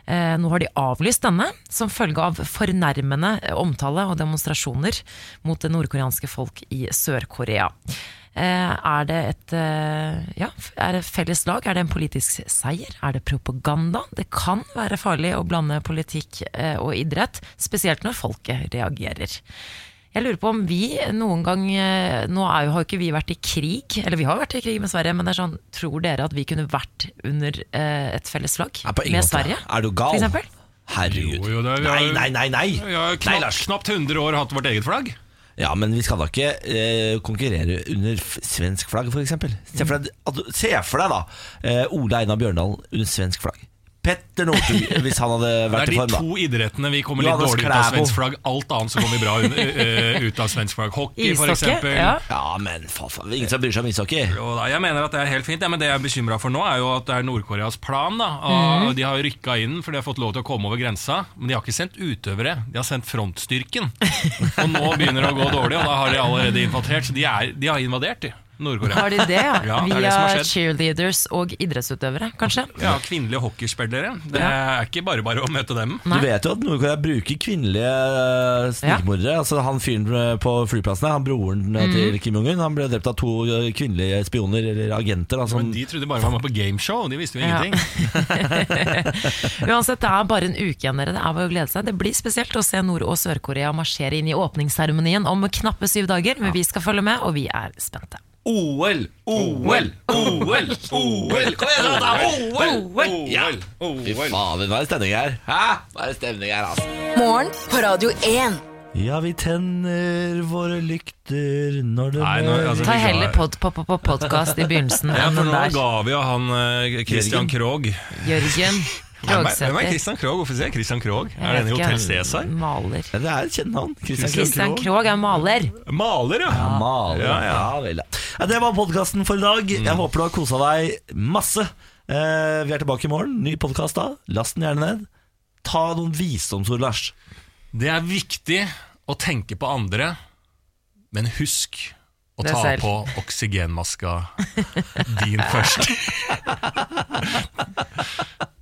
Eh, Nå har de avlyst denne, som følge av fornærmende omtale og demonstrasjoner mot det nordkoreanske folk i Sør-Korea. Eh, Er det et eh, ja, er det felles lag? Er det en politisk seier? Er det propaganda? Det kan være farlig å blande politikk eh, og idrett, spesielt når folket reagerer. Jeg lurer på om vi noen gang eh, Nå er jo, har jo ikke vi vært i krig, eller vi har vært i krig med Sverige, men det er sånn, tror dere at vi kunne vært under eh, et felles flagg med måte. Sverige? Er du gal? Herregud. Jo, jo, er- nei, nei, nei, nei. Vi har nei knapt, Lars. knapt 100 år hatt vårt eget flagg. Ja, men vi skal da ikke eh, konkurrere under f svensk flagg, f.eks. Se, for deg- at se for deg da eh, Ole Einar Bjørndalen under svensk flagg. Petter Northug, hvis han hadde vært i form. Det er de to idrettene vi kommer litt dårlig ut av svensk flagg. Alt annet så kommer vi bra un- eh, ut av svensk flagg. Hockey, eksempel. Ja. Ja, men faen, faen, ingen som bryr seg om ishockey. Jo da, jeg mener at det er helt fint, ja, men det jeg er bekymra for nå, er jo at det er Nord-Koreas plan. da Mhm. og De har rykka inn for de har fått lov til å komme over grensa, men de har ikke sendt utøvere. De har sendt frontstyrken. [laughs] Og nå begynner det å gå dårlig, og da har de allerede infiltrert. Så de, er, de har invadert, de. Nord-Korea. Har de det, ja? [laughs] Ja, det er det skjedd. cheerleaders og idrettsutøvere, kanskje? Ja, Kvinnelige hockeyspillere. Det er ikke bare bare å møte dem. Nei. Du vet jo at Nord-Korea bruker kvinnelige snikmordere. Ja. Altså Han fyren eh, på flyplassene, han broren eh, Mm. til Kim Jong-un, han ble drept av to eh, kvinnelige spioner eller agenter. Altså. Men de trodde bare han var på gameshow, de visste jo Ja. ingenting. [laughs] Uansett, det er bare en uke igjen, dere. Det er bare å glede seg. Det blir spesielt å se Nord- og Sør-Korea marsjere inn i åpningsseremonien om knappe syv dager, men vi skal følge med, og vi er spente. OL, OL, OL, OL! Kom igjen, da! OL! OL! Ja. Fy faen, nå er det stemning her. Hæ? Nå er det stemning her, altså. Morgen på Radio 1. Ja, vi tenner våre lykter når det Nei, nå, altså, Ta vi ga- heller pod, pod, pod, podkast i begynnelsen Ja, enn for den nå der. ga vi jo han eh, Christian Jørgen. Krogh. Jørgen Hvem er- hvem er Krogsæter. Christian Krogh? Hvorfor sier jeg Christian Krogh? Er det en i Hotell Cæsar? Maler. Ja, det er et kjent navn. Christian Christian Krogh. Er maler. Maler, ja! Ja, maler. Ja, Ja, ja. vel, ja. ja, det var podkasten for i dag. Jeg håper du har kosa deg masse. Eh, vi er tilbake i morgen. Ny podkast da. Last den gjerne ned. Ta noen visdomsord, Lars. Det er viktig å tenke på andre, men husk å ta selv. på oksygenmaska din [laughs] først. [laughs] [laughs]